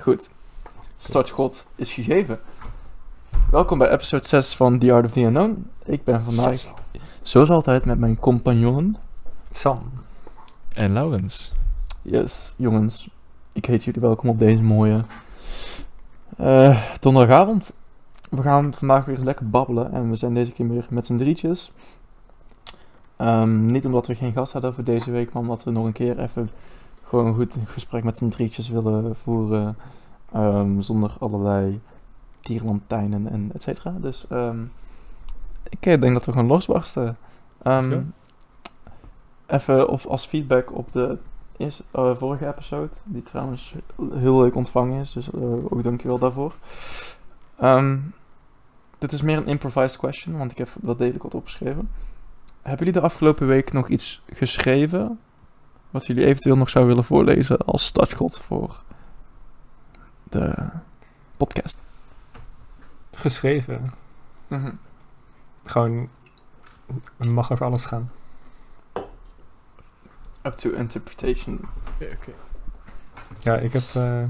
Goed. Startschot is gegeven. Welkom bij episode 6 van The Art of the Unknown. Ik ben vandaag, zoals altijd, met mijn compagnon. Sam. En Laurens. Yes, jongens. Ik heet jullie welkom op deze mooie eh, donderdagavond. We gaan vandaag weer lekker babbelen. En we zijn deze keer weer met z'n drietjes. Ehm, niet omdat we geen gast hadden voor deze week, maar omdat we nog een keer even gewoon een goed gesprek met z'n drietjes willen voeren. ehm, zonder allerlei tierlantijnen en et cetera. Dus ehm, ik eh, denk dat we gewoon losbarsten. Ehm, even of als feedback op de eerste, eh, vorige episode, die trouwens heel leuk ontvangen is, dus eh, ook dankjewel daarvoor. Dit is meer een improvised question, want ik heb dat degelijk wat opgeschreven. Hebben jullie de afgelopen week nog iets geschreven wat jullie eventueel nog zouden willen voorlezen als startschot voor de podcast? Geschreven. Gewoon, het mag over alles gaan. Up to interpretation. Ja, ik heb, eh,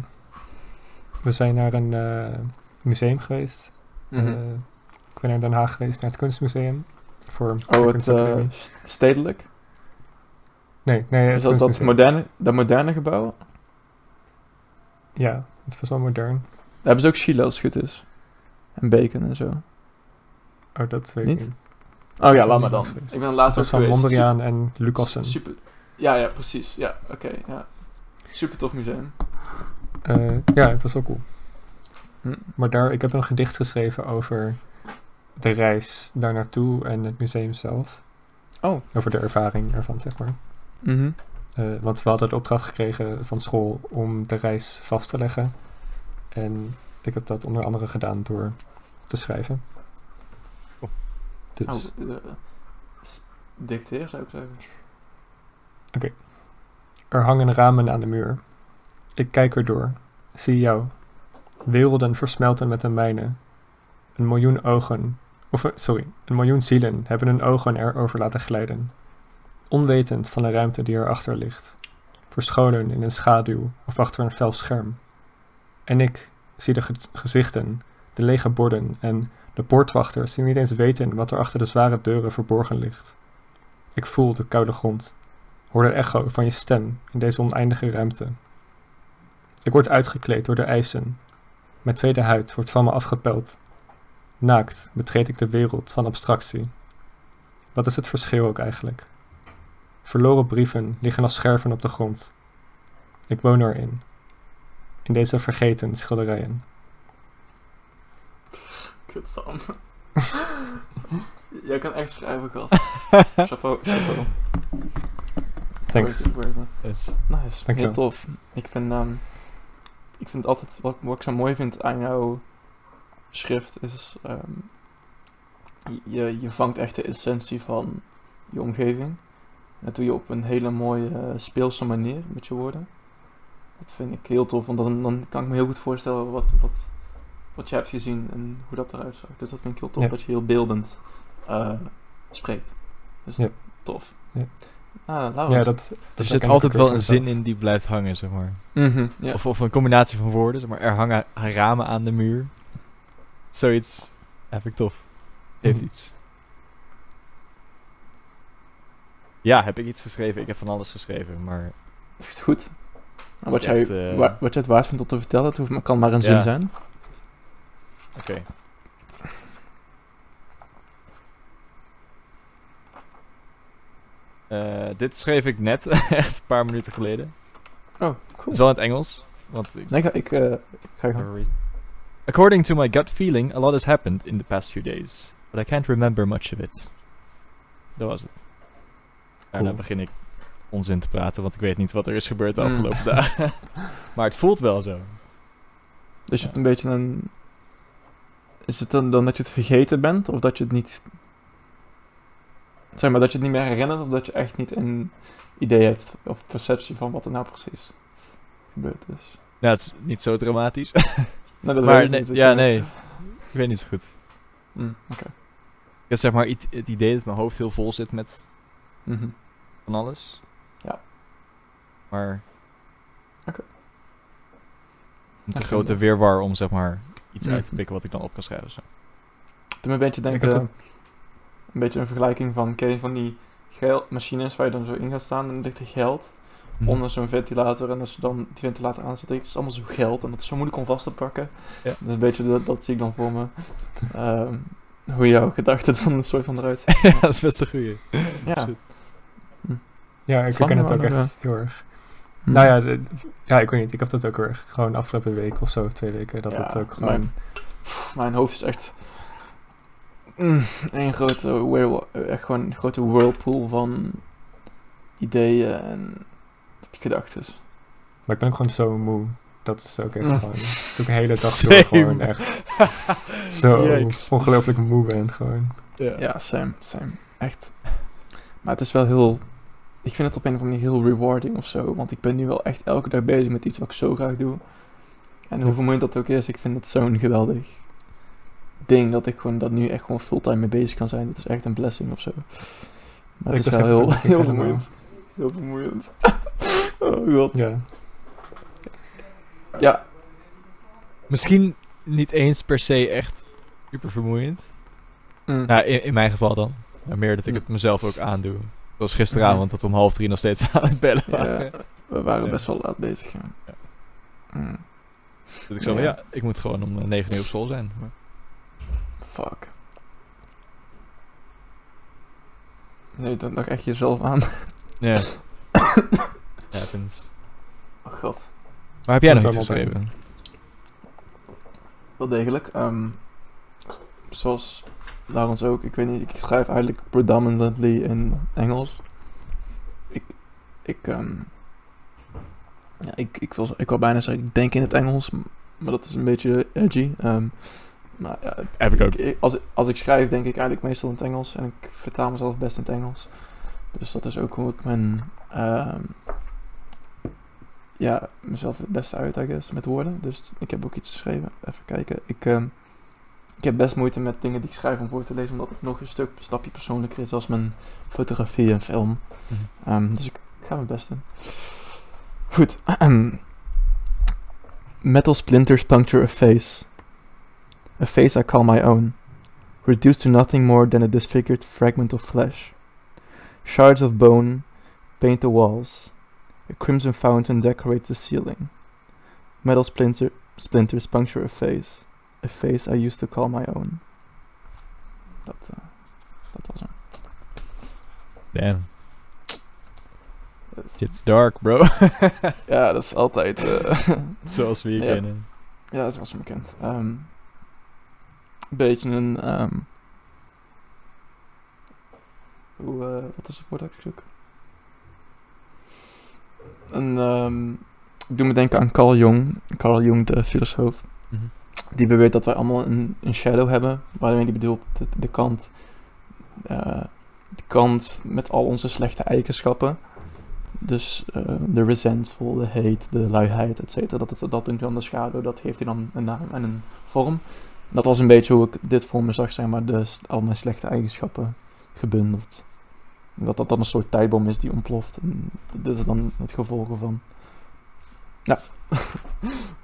we zijn naar een eh, museum geweest. Mhm. Eh, ik ben naar Den Haag geweest, naar het kunstmuseum. Voor oh, het eh, stedelijk? Nee, nee, het Is dat dat kunstmuseum. moderne, dat moderne gebouw? Ja, het is best wel modern. Daar hebben ze ook chile als het goed is. En bacon en zo. Oh, dat weet Niet? ik niet. Oh ja, laat maar dan. geweest. Ik ben laatst ook van geweest. Mondriaan en Lucassen. Super. Ja, ja, precies. Ja, oké. ja. Super tof museum. Eh, ja, het was wel cool. Hm. Maar daar, ik heb een gedicht geschreven over de reis daar naartoe en het museum zelf. Oh. Over de ervaring ervan, zeg maar. Mhm. Eh, want we hadden de opdracht gekregen van school om de reis vast te leggen. En ik heb dat onder andere gedaan door te schrijven. Oh. Dus, Oh, eh, dicteer zou ik zeggen. er hangen ramen aan de muur. Ik kijk erdoor. Zie jou. Werelden versmelten met de mijne. Een miljoen ogen, of eh, sorry, een miljoen zielen hebben hun ogen erover laten glijden. Onwetend van de ruimte die erachter ligt. Verscholen in een schaduw of achter een fel scherm. En ik zie de ge- gezichten, de lege borden en de poortwachters die niet eens weten wat er achter de zware deuren verborgen ligt. Ik voel de koude grond hoor de echo van je stem in deze oneindige ruimte. Ik word uitgekleed door de eisen. Mijn tweede huid wordt van me afgepeld. Naakt betreed ik de wereld van abstractie. Wat is het verschil ook eigenlijk? Verloren brieven liggen als scherven op de grond. Ik woon erin. In deze vergeten schilderijen. Kut Sam. Jij kan echt schrijven, gast. chapeau, chapeau. Thanks. Word- word- Yes. Nice, heel tof. Ik vind, ehm, ik vind altijd, wat, wat ik zo mooi vind aan jouw schrift, is ehm, je, je vangt echt de essentie van je omgeving. Dat doe je op een hele mooie eh, speelse manier met je woorden. Dat vind ik heel tof, want dan, dan kan ik me heel goed voorstellen wat, wat, wat je hebt gezien en hoe dat eruit zag. Dus dat vind ik heel tof, Ja. dat je heel beeldend eh, spreekt. Dus Ja. tof. Ja. Ah, Ja, dat, Er zit altijd wel een zin in die blijft hangen, zeg maar. Mhm, ja. Of, of een combinatie van woorden, zeg maar. Er hangen ramen aan de muur. Zoiets. Vind ik tof. Heeft Mhm. iets. Ja, heb ik iets geschreven? Ik heb van alles geschreven, maar... Is goed. Wat, Echt, jij, eh, wa- wat het waard vindt om te vertellen, het hoeft, kan maar een zin Ja. zijn. Oké. Eh, dit schreef ik net, echt een paar minuten geleden. Oh, Het cool. is wel in het Engels. Want ik, Nee, ik, ga- ik, eh, ik ga reason. According to my gut feeling, a lot has happened in the past few days, but I can't remember much of it. Dat was het. En dan begin ik onzin te praten, want ik weet niet wat er is gebeurd de Mm. afgelopen dagen. maar het voelt wel zo. Dus je hebt een beetje een... Is het dan, dan dat je het vergeten bent, of dat je het niet... Zeg maar, dat je het niet meer herinnert, of dat je echt niet een idee hebt, of perceptie van wat er nou precies gebeurd is. Nou, het is niet zo dramatisch. Nou, dat maar nee, niet. Ja, nee. Ik weet niet zo goed. mm, Oké. Ik heb zeg maar het idee dat mijn hoofd heel vol zit met Mhm. van alles. Ja. Maar Een te Ja, grote weerwar om zeg maar iets Mm. uit te pikken wat ik dan op kan schrijven. Zo. Toen een beetje Ik denken, heb een beetje een vergelijking van, ken van die geldmachines waar je dan zo in gaat staan en dan ligt er geld Mhm. onder zo'n ventilator en als je dan die ventilator aanzet, is het allemaal zo geld en dat is zo moeilijk om vast te pakken. Ja. Dus een beetje dat, dat zie ik dan voor me. Ehm, hoe jouw gedachten dan een soort van eruit ja, dat is best een goeie. Ja. Ja, ik herken het ook echt heel erg. Hm. Nou ja, de- ja, ik weet niet. Ik heb dat ook heel erg. Gewoon afgelopen week of zo, twee weken. Dat Ja, het ook gewoon... Mijn, mijn hoofd is echt mm, een grote, whirl- echt gewoon een grote whirlpool van ideeën en gedachten. Maar ik ben ook gewoon zo moe. Dat is ook echt Mm. gewoon... Dat ik de hele dag door Same. gewoon echt zo Yikes. ongelooflijk moe ben. Gewoon. Ja. Ja, same, same. Echt. Maar het is wel heel... Ik vind het op een of andere manier heel rewarding of zo. Want ik ben nu wel echt elke dag bezig met iets wat ik zo graag doe. En hoe vermoeiend dat ook is, ik vind het zo'n geweldig ding dat ik gewoon dat nu echt gewoon fulltime mee bezig kan zijn. Het is echt een blessing of zo. Maar het is wel heel, heel vermoeiend. Heel vermoeiend. oh god. Ja. Ja, Misschien niet eens per se echt super vermoeiend. mm. Nou, in, in mijn geval dan. Maar meer dat ik Hm. het mezelf ook aandoe. Zoals gisteravond, dat we om half drie nog steeds aan het bellen ja, waren. we waren Ja. best wel laat bezig. Ja. Ja. Mm. Dat ik zo Ja. ja, ik moet gewoon om eh, negen uur op school zijn. Maar, Fuck. Nee, dan dacht echt jezelf aan. ja. Happens. Oh god. Maar heb jij nog iets geschreven? Wel degelijk. ehm, zoals Laurens ook, ik weet niet, ik schrijf eigenlijk predominantly in Engels. Ik, ik, ehm, ja, ik, ik, wil, ik wil bijna zeggen, ik denk in het Engels, maar dat is een beetje edgy. ehm, maar ja, Heb ik ook. ik- als, als ik schrijf, denk ik eigenlijk meestal in het Engels en ik vertaal mezelf best in het Engels. Dus dat is ook hoe ik mijn, ehm, ja, mezelf het beste uit, I guess, met woorden. Dus ik heb ook iets geschreven. Even kijken. Ik, ik heb best moeite met dingen die ik schrijf om voor te lezen, omdat het nog een stuk, een stapje persoonlijker is als mijn fotografie en film. Mhm. Ehm, dus ik, ik ga mijn best doen. Goed. Metal splinters puncture a face. A face I call my own. Reduced to nothing more than a disfigured fragment of flesh. Shards of bone paint the walls. A crimson fountain decorates the ceiling. Metal splinter, splinters puncture a face. A face I used to call my own. Dat, eh, dat was hem. Damn. Dus- It's dark, bro. ja, dat is altijd. eh, Zoals we je Ja. kennen. Ja, dat was bekend. Ehm, een beetje een. ehm, hoe, eh, wat is het woord dat ik zoek? Een. ehm, ik doe me denken aan Carl Jung. Carl Jung, de filosoof. Die beweert dat wij allemaal een, een shadow hebben. Waarmee die bedoelt de, kant. eh, de kant met al onze slechte eigenschappen. Dus eh, de resentful, de hate, de luiheid, et cetera. Dat, dat noemt hij dan de schaduw. Dat geeft hij dan een naam en een vorm. Dat was een beetje hoe ik dit voor me zag, zeg maar. Dus al mijn slechte eigenschappen gebundeld. Dat dat dan een soort tijdbom is die ontploft. En dit is dan het gevolg ervan. Ja.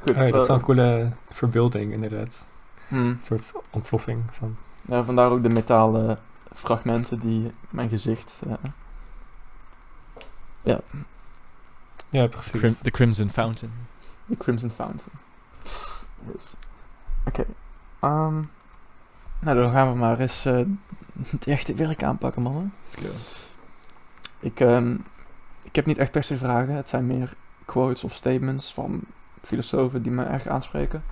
Goed. Oh ja, dat is wel een coole verbeelding, inderdaad. hmm. Een soort ontploffing van... Ja, vandaar ook de metalen fragmenten die mijn gezicht. eh, ja, Ja, precies. Crim- The Crimson Fountain. de Crimson Fountain. Yes. Oké. ehm, nou, dan gaan we maar eens eh, het echte werk aanpakken, mannen. Let's go. Ik, ehm, ik heb niet echt per se vragen. Het zijn meer quotes of statements van filosofen die me erg aanspreken.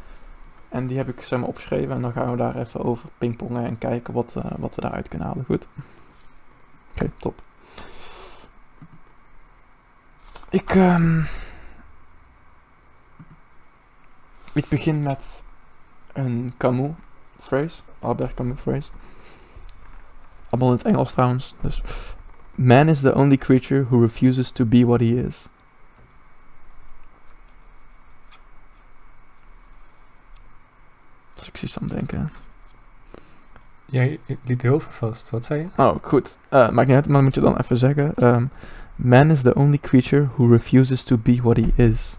En die heb ik zeg maar opgeschreven. En dan gaan we daar even over pingpongen en kijken wat, eh, wat we daaruit kunnen halen. Goed? Oké, top. Ik, ehm, ik begin met een Camus phrase. Albert Camus phrase. Allemaal in het Engels trouwens. Dus Man is the only creature who refuses to be what he is. Ik zie Sam denken. Jij liep heel veel vast. Wat zei je? Oh, goed. Eh maakt niet uit, maar moet je dan even zeggen. ehm, Man is the only creature who refuses to be what he is.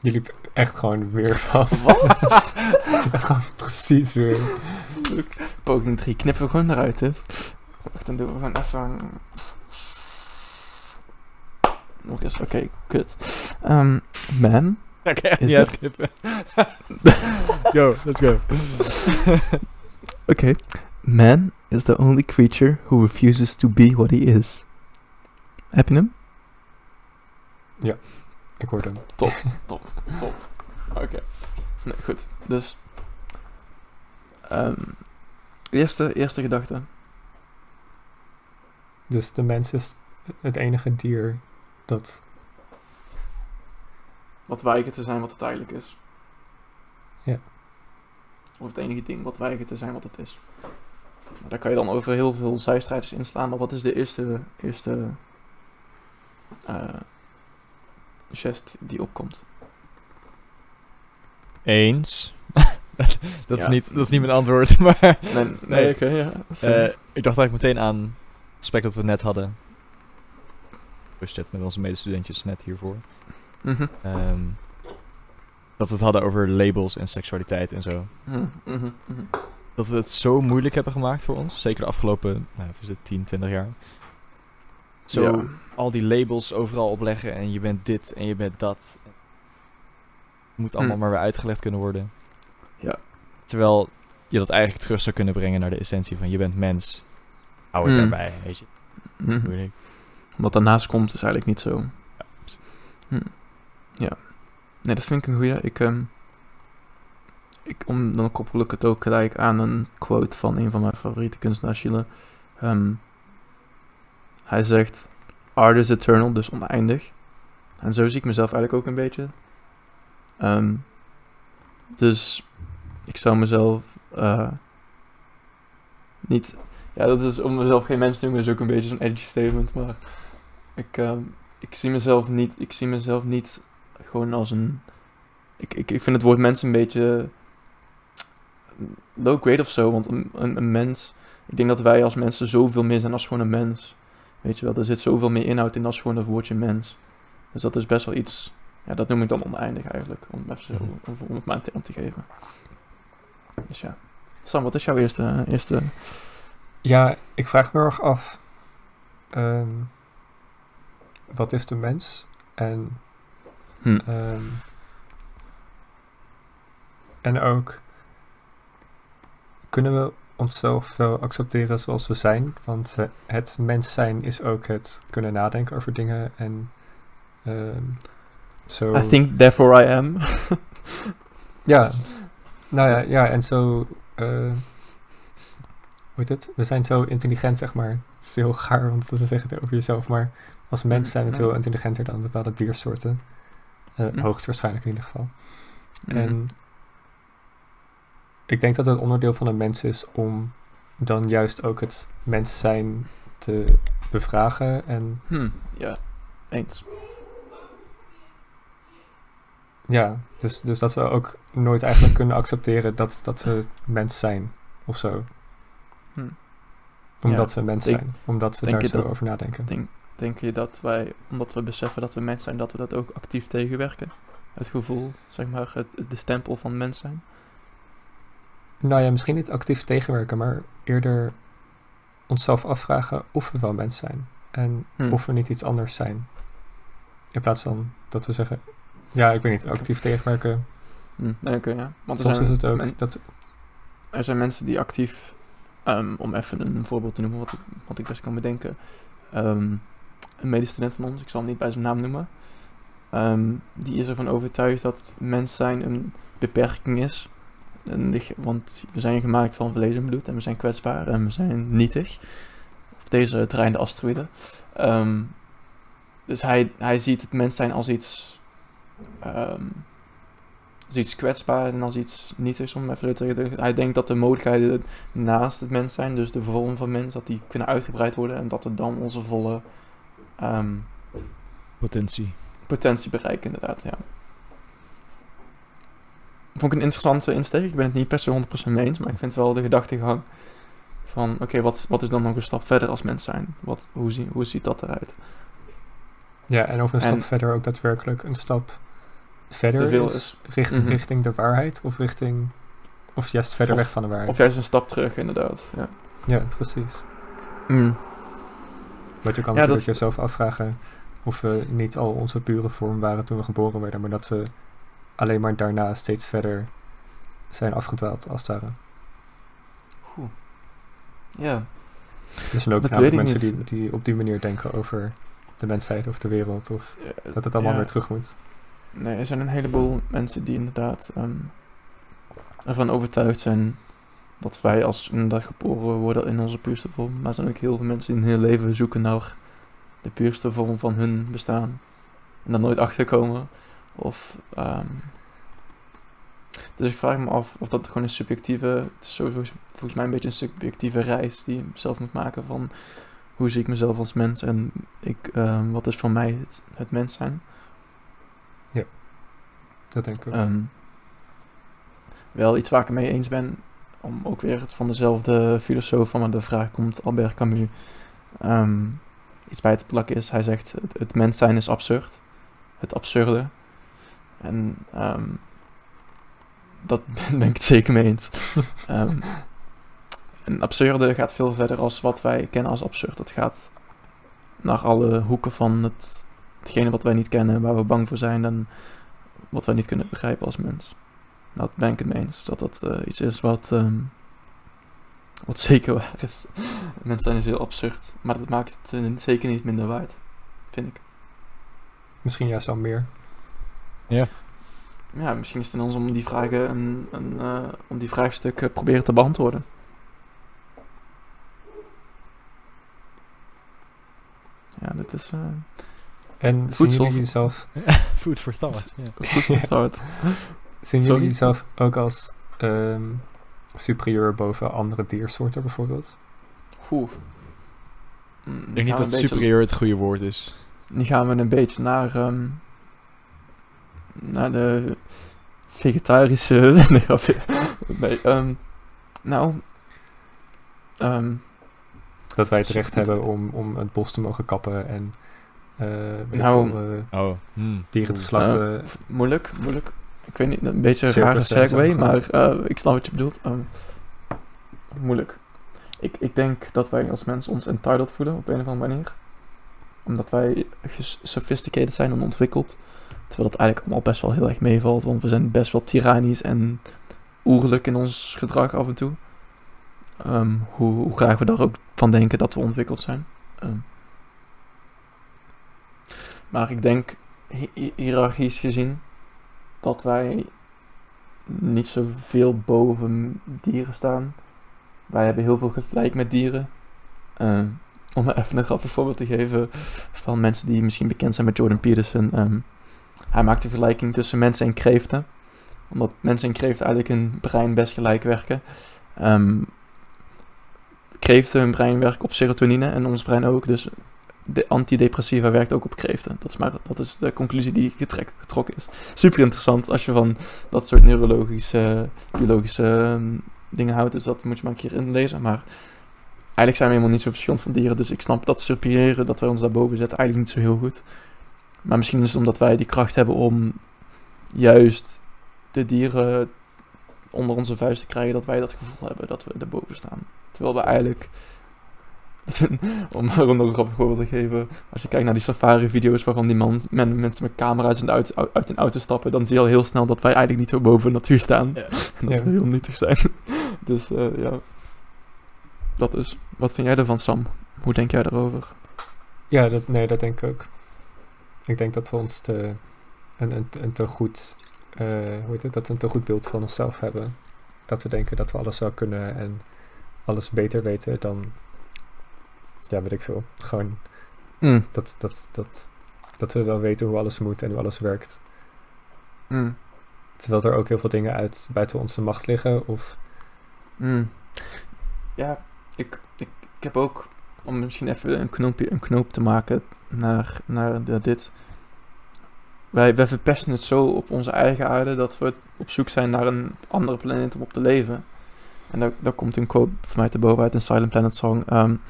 Die liep echt gewoon weer vast. Wat? gewoon precies weer. Poging 3 knippen we gewoon eruit. Wacht, dan doen we gewoon even... Nog eens, oké, kut. Ehm, man Ga ik echt Is niet uitknippen. Yo, let's go. Okay. Man is the only creature who refuses to be what he is. Heb je hem? Ik hoorde hem. Top. Oké. Nee, goed. Dus. ehm, eerste, eerste gedachte. Dus de mens is het enige dier dat... Wat weigert te zijn wat het eigenlijk is. Ja. Of het enige ding wat weigert te zijn wat het is. Maar daar kan je dan over heel veel zijstrijders inslaan. Maar wat is de eerste, eerste eh gest die opkomt? Eens. dat, dat is niet, dat is niet mijn antwoord, maar... Nee, nee, Nee. oké, ja. eh, ik dacht eigenlijk meteen aan het gesprek dat we net hadden. Pushed met onze medestudentjes net hiervoor. Mhm. Ehm, dat we het hadden over labels en seksualiteit en zo. Mhm, mhm. Dat we het zo moeilijk hebben gemaakt voor ons. Zeker de afgelopen, nou, het is het 10, 20 jaar. Zo Ja. al die labels overal opleggen en je bent dit en je bent dat. Moet allemaal maar weer uitgelegd kunnen worden. Ja. Terwijl je dat eigenlijk terug zou kunnen brengen naar de essentie van je bent mens. Hou het erbij, weet je. Wat daarnaast komt is eigenlijk niet zo. Ja. Ja. Nee, dat vind ik een goeie. Ik, ehm, ik, om, dan koppel ik het ook gelijk aan een quote van een van mijn favoriete kunstenaars. Ehm, hij zegt, art is eternal, dus oneindig. En zo zie ik mezelf eigenlijk ook een beetje. Ehm, dus ik zou mezelf eh, niet... Ja, dat is om mezelf geen mens te noemen, is ook een beetje zo'n edgy statement, maar... Ik, ik zie mezelf niet, ik zie mezelf niet gewoon als een. Ik, ik, ik vind het woord mens een beetje low grade of zo, want een, een, een mens. Ik denk dat wij als mensen zoveel meer zijn als gewoon een mens. Weet je wel, er zit zoveel meer inhoud in als gewoon het woordje mens. Dus dat is best wel iets. Ja, dat noem ik dan oneindig eigenlijk, om, even zo, Mhm. om, om het maar een term te geven. Dus ja. Sam, wat is jouw eerste. eerste Ja, ik vraag me erg af. ehm, wat is de mens? En, hm. ehm, en ook, kunnen we onszelf wel accepteren zoals we zijn? Want eh, het mens zijn is ook het kunnen nadenken over dingen en ehm, zo. I think therefore I am. Ja, nou ja, ja en zo. eh hoe heet het? We zijn zo intelligent, zeg maar. Het is heel gaar om te zeggen over jezelf, maar als mens zijn we veel intelligenter dan bepaalde diersoorten. Eh Hm. Hoogstwaarschijnlijk in ieder geval. Mhm. En ik denk dat het onderdeel van een mens is om dan juist ook het mens zijn te bevragen en Hm, ja, eens. Ja, dus, dus dat we ook nooit eigenlijk kunnen accepteren dat, dat we mens zijn of zo. Hm. Omdat we mens denk- zijn. Omdat we daar zo dat- over nadenken. Denk, denk je dat wij, omdat we beseffen dat we mens zijn, dat we dat ook actief tegenwerken? Het gevoel, zeg maar, het, de stempel van mens zijn? Nou ja, misschien niet actief tegenwerken, maar eerder onszelf afvragen of we wel mens zijn. En Hm. of we niet iets anders zijn. In plaats van dat we zeggen, ja, ik weet niet, actief tegenwerken. Hm, nee, oké, ja. Want Soms zijn, is het ook men- dat, er zijn mensen die actief, ehm, om even een voorbeeld te noemen wat ik, wat ik best kan bedenken. ehm, een medestudent van ons, ik zal hem niet bij zijn naam noemen. ehm, die is ervan overtuigd dat mens zijn een beperking is. Want we zijn gemaakt van vlees bloed en we zijn kwetsbaar en we zijn nietig. Op deze draaiende asteroïde. Ehm, dus hij, hij ziet het mens zijn als iets, ehm, als iets kwetsbaar en als iets nietigs, om even te zeggen. Hij denkt dat de mogelijkheden naast het mens zijn, dus de vorm van mens, dat die kunnen uitgebreid worden en dat we dan onze volle ehm, Potentie. potentie bereiken, inderdaad, ja. Vond ik een interessante insteek. Ik ben het niet per se 100% mee eens, maar ik vind wel de gedachtegang van, oké, wat, wat is dan nog een stap verder als mens zijn? Wat, hoe, zie, hoe ziet dat eruit? ja, en over een En- stap verder ook daadwerkelijk een stap verder is, is. richt- Mhm. richting de waarheid of richting, of juist verder Of- weg van de waarheid. Of juist een stap terug, inderdaad. Ja, Ja, precies. Mm. Want je kan Ja, natuurlijk dat- jezelf afvragen of we niet al onze pure vorm waren toen we geboren werden, maar dat we alleen maar daarna steeds verder zijn afgedwaald, als het ware. Goed. Ja. Er zijn ook namelijk mensen die, die op die manier denken over de mensheid of de wereld, of dat het allemaal Ja. weer terug moet. Nee, er zijn een heleboel mensen die inderdaad ehm, ervan overtuigd zijn dat wij als inderdaad geboren worden in onze puurste vorm. Maar er zijn ook heel veel mensen die hun hele leven zoeken naar de puurste vorm van hun bestaan. En daar nooit achter komen. Of, ehm, dus ik vraag me af of dat gewoon een subjectieve, het is sowieso volgens mij een beetje een subjectieve reis die je zelf moet maken van hoe zie ik mezelf als mens en ik, ehm, wat is voor mij het, het mens zijn. Dat denk ik ook. Ehm, wel iets waar ik het mee eens ben, om ook weer het van dezelfde filosoof van de vraag komt, Albert Camus, ehm, iets bij te plakken is. Hij zegt, het, het mens zijn is absurd. Het absurde. En ehm, dat ben ik het zeker mee eens. Ehm, een absurde gaat veel verder als wat wij kennen als absurd. Het gaat naar alle hoeken van het, hetgene wat wij niet kennen, waar we bang voor zijn en wat wij niet kunnen begrijpen als mens. Nou, daar ben ik het mee eens. Dat dat eh, iets is wat, ehm, wat zeker waar is. Mensen zijn is heel absurd. Maar dat maakt het eh, zeker niet minder waard. Vind ik. Misschien juist al meer. Ja, misschien is het aan ons om die vragen een, een, eh, om die vraagstukken proberen te beantwoorden. Ja, dit is eh En Voedsel. jezelf, Food for thought. Ja. goed voor start. zien Sorry? jullie jezelf ook als ehm, superieur boven andere diersoorten bijvoorbeeld? Goed. Mm, Ik denk niet dat superieur het goede woord is. Nu gaan we een beetje naar, ehm, naar de vegetarische. nee, ehm, nou. ehm, Dat wij het recht hebben om, om het bos te mogen kappen en eh, ik Nou, veel, eh, Oh. hmm. dieren te Oeh. slachten. moeilijk, moeilijk. Ik weet niet, een beetje een rare segue, maar eh, ik snap wat je bedoelt. Ehm, moeilijk. Ik, ik denk dat wij als mens ons entitled voelen op een of andere manier. Omdat wij sophisticated zijn en ontwikkeld. Terwijl dat eigenlijk allemaal best wel heel erg meevalt. Want we zijn best wel tyrannisch en oerlijk in ons gedrag af en toe. Ehm, hoe, hoe graag we daar ook van denken dat we ontwikkeld zijn. Ehm. maar ik denk, hi- hi- hiërarchisch gezien, dat wij niet zoveel boven dieren staan. Wij hebben heel veel gelijk met dieren. Ehm, om even een grappig voorbeeld te geven van mensen die misschien bekend zijn met Jordan Peterson. ehm, hij maakt de vergelijking tussen mensen en kreeften. Omdat mensen en kreeften eigenlijk hun brein best gelijk werken. Ehm, kreeften hun brein werkt op serotonine en ons brein ook. Dus de antidepressiva werkt ook op kreeften. Dat is, maar, dat is de conclusie die getrokken is. Super interessant als je van dat soort neurologische, biologische ehm, dingen houdt. Dus dat moet je maar een keer inlezen. Maar eigenlijk zijn we helemaal niet zo verschillend van dieren. Dus ik snap dat superiëren, dat wij ons daarboven zetten, eigenlijk niet zo heel goed. Maar misschien is het omdat wij die kracht hebben om juist de dieren onder onze vuist te krijgen, dat wij dat gevoel hebben dat we erboven staan. Terwijl we eigenlijk, om maar nog een grappig voorbeeld te geven, als je kijkt naar die safari-video's waarvan die man, men, mensen met camera's in de auto, uit een auto stappen, dan zie je al heel snel dat wij eigenlijk niet zo boven de natuur staan. Ja. En dat Ja. we heel nietig zijn. dus eh, ja, dat is. Wat vind jij ervan, Sam? Hoe denk jij daarover? Ja, dat, nee, dat denk ik ook. Ik denk dat we ons te, een, een, een te goed, eh, hoe heet het, dat we een te goed beeld van onszelf hebben. Dat we denken dat we alles zou kunnen en alles beter weten dan, ja, weet ik veel. Gewoon Mm, dat, dat, dat, dat we wel weten hoe alles moet en hoe alles werkt. mm, Terwijl er ook heel veel dingen uit buiten onze macht liggen. Of mm. Ja, ik, ik, ik heb ook, om misschien even een knoopje, een knoop te maken naar, naar de- dit. Wij, wij verpesten het zo op onze eigen aarde dat we op zoek zijn naar een andere planeet om op te leven. En daar, daar komt een quote voor mij te boven uit een Silent Planet song. Um,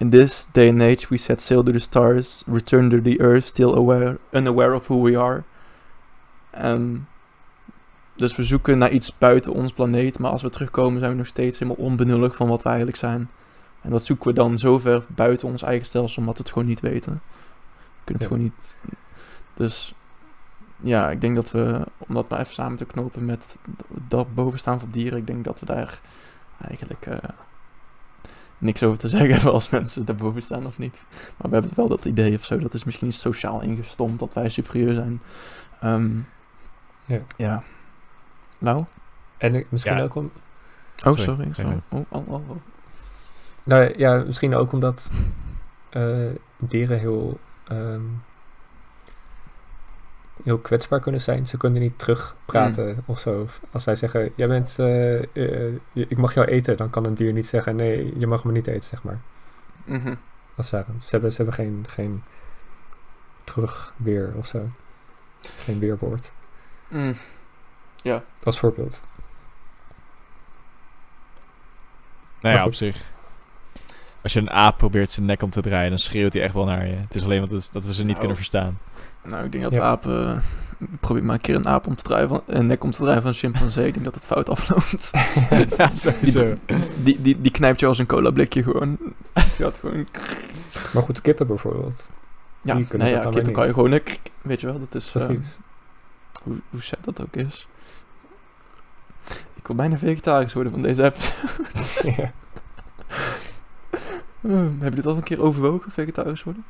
In this day and age we set sail to the stars, return to the earth, still aware, unaware of who we are. En dus we zoeken naar iets buiten ons planeet, maar als we terugkomen zijn we nog steeds helemaal onbenullig van wat we eigenlijk zijn. En dat zoeken we dan zo ver buiten ons eigen stelsel, omdat we het gewoon niet weten. We kunnen het Ja. gewoon niet. Dus ja, ik denk dat we, om dat maar even samen te knopen met dat bovenstaan van dieren, ik denk dat we daar eigenlijk eh, niks over te zeggen hebben als mensen daarboven staan of niet. Maar we hebben wel dat idee of zo, dat is misschien iets sociaal ingestompt, dat wij superieur zijn. Ehm, Ja. ja. Nou? En ik- misschien Ja. ook om... Oh, Sorry. sorry. Oh, oh, oh, oh. Nou ja, misschien ook omdat eh, dieren heel, ehm, heel kwetsbaar kunnen zijn. Ze kunnen niet terugpraten of zo. Als wij zeggen, jij bent, eh, eh, ik mag jou eten, dan kan een dier niet zeggen, nee, je mag me niet eten, zeg maar. Mhm. Als het ware. Ze hebben, ze hebben geen, geen terugweer of zo. Geen weerwoord. Mm. Ja. Als voorbeeld. Nou ja, op zich. Als je een aap probeert zijn nek om te draaien, dan schreeuwt hij echt wel naar je. Het is alleen dat we ze niet Nou. kunnen verstaan. Nou, ik denk dat Ja. apen... probeer maar een keer een aap om te draaien van, een nek om te draaien van een chimpansee. Ik denk dat het fout afloopt. ja, sowieso. Die, die, die knijpt je als een cola blikje gewoon. Het gaat gewoon... Maar goed, kippen bijvoorbeeld. Ja, Die nee, ja dan kippen kan je gewoon... een krik- Weet je wel, dat is... eh, Precies. hoe, hoe sad dat ook is. Ik wil bijna vegetarisch worden van deze episode. ja. Heb je dit al een keer overwogen, vegetarisch worden?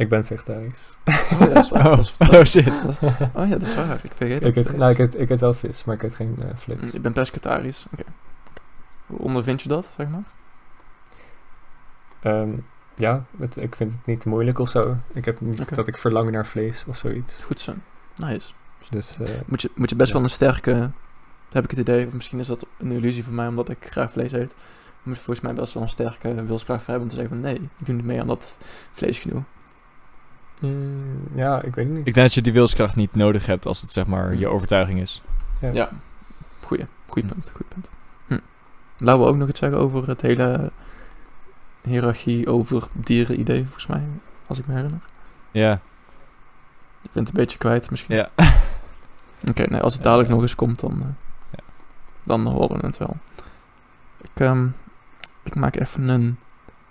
Ik ben vegetarisch. Oh ja, dat is waar. Oh, Dat is- oh shit. oh ja, dat is waar. Ik vergeet ik, het. eet, nou, ik, eet, ik eet wel vis, maar ik eet geen eh, vlees. Je bent pescatarisch. Oké. Hoe ondervind je dat, zeg maar? Ehm, ja, het, ik vind het niet moeilijk of zo. Ik heb niet dat ik verlang naar vlees of zoiets. Goed zo. Nice. Dus eh, Moet je, moet je best Ja. wel een sterke... Heb ik het idee, of misschien is dat een illusie van mij omdat ik graag vlees eet. Moet je volgens mij best wel een sterke wilskracht voor hebben om te zeggen van nee, ik doe niet mee aan dat vleesgedoe. Mm, ja, ik weet het niet. Ik denk dat je die wilskracht niet nodig hebt als het zeg maar je Mm. overtuiging is. Ja. Ja, goeie. Goeie Hm. punt, goeie punt. Hm. Laten we ook nog iets zeggen over het hele hiërarchie over dieren idee, volgens mij, als ik me herinner. Ja, Ik ben het een beetje kwijt misschien. ja. Oké, nee, als het dadelijk Ja. nog eens komt, dan, eh, Ja. dan horen we het wel. Ik, ehm, ik maak even een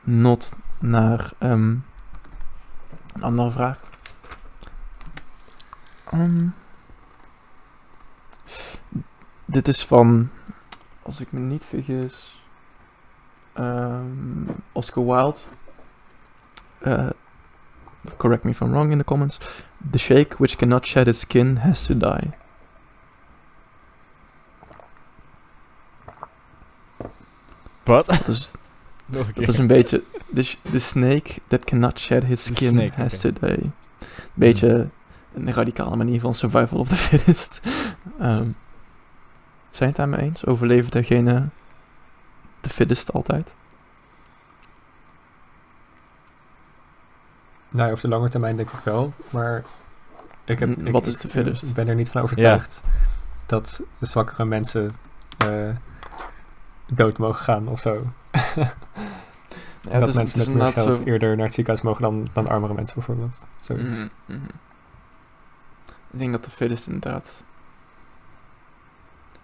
not naar ehm, een andere vraag. Ehm, dit is van, als ik me niet vergis, ehm, Oscar Wilde. Eh, correct me if I'm wrong in the comments. The shake which cannot shed its skin has to die. Wat? Dat is, Nog een dat is een beetje... The, sh- the snake that cannot shed The skin snake, has oké. to die. Beetje een radicale manier van survival of the fittest. Ehm, zijn je het daarmee eens? Overleven degene de fittest altijd? Nou, ja, op de lange termijn denk ik wel, maar ik heb, ik, wat is de fittest? Ik ben er niet van overtuigd dat de zwakkere mensen eh, dood mogen gaan of zo. Ja, dat is- mensen is met meer geld zo- eerder naar het ziekenhuis mogen dan, dan armere mensen bijvoorbeeld. Zoiets. Mhm, mhm. Ik denk dat de fittest inderdaad...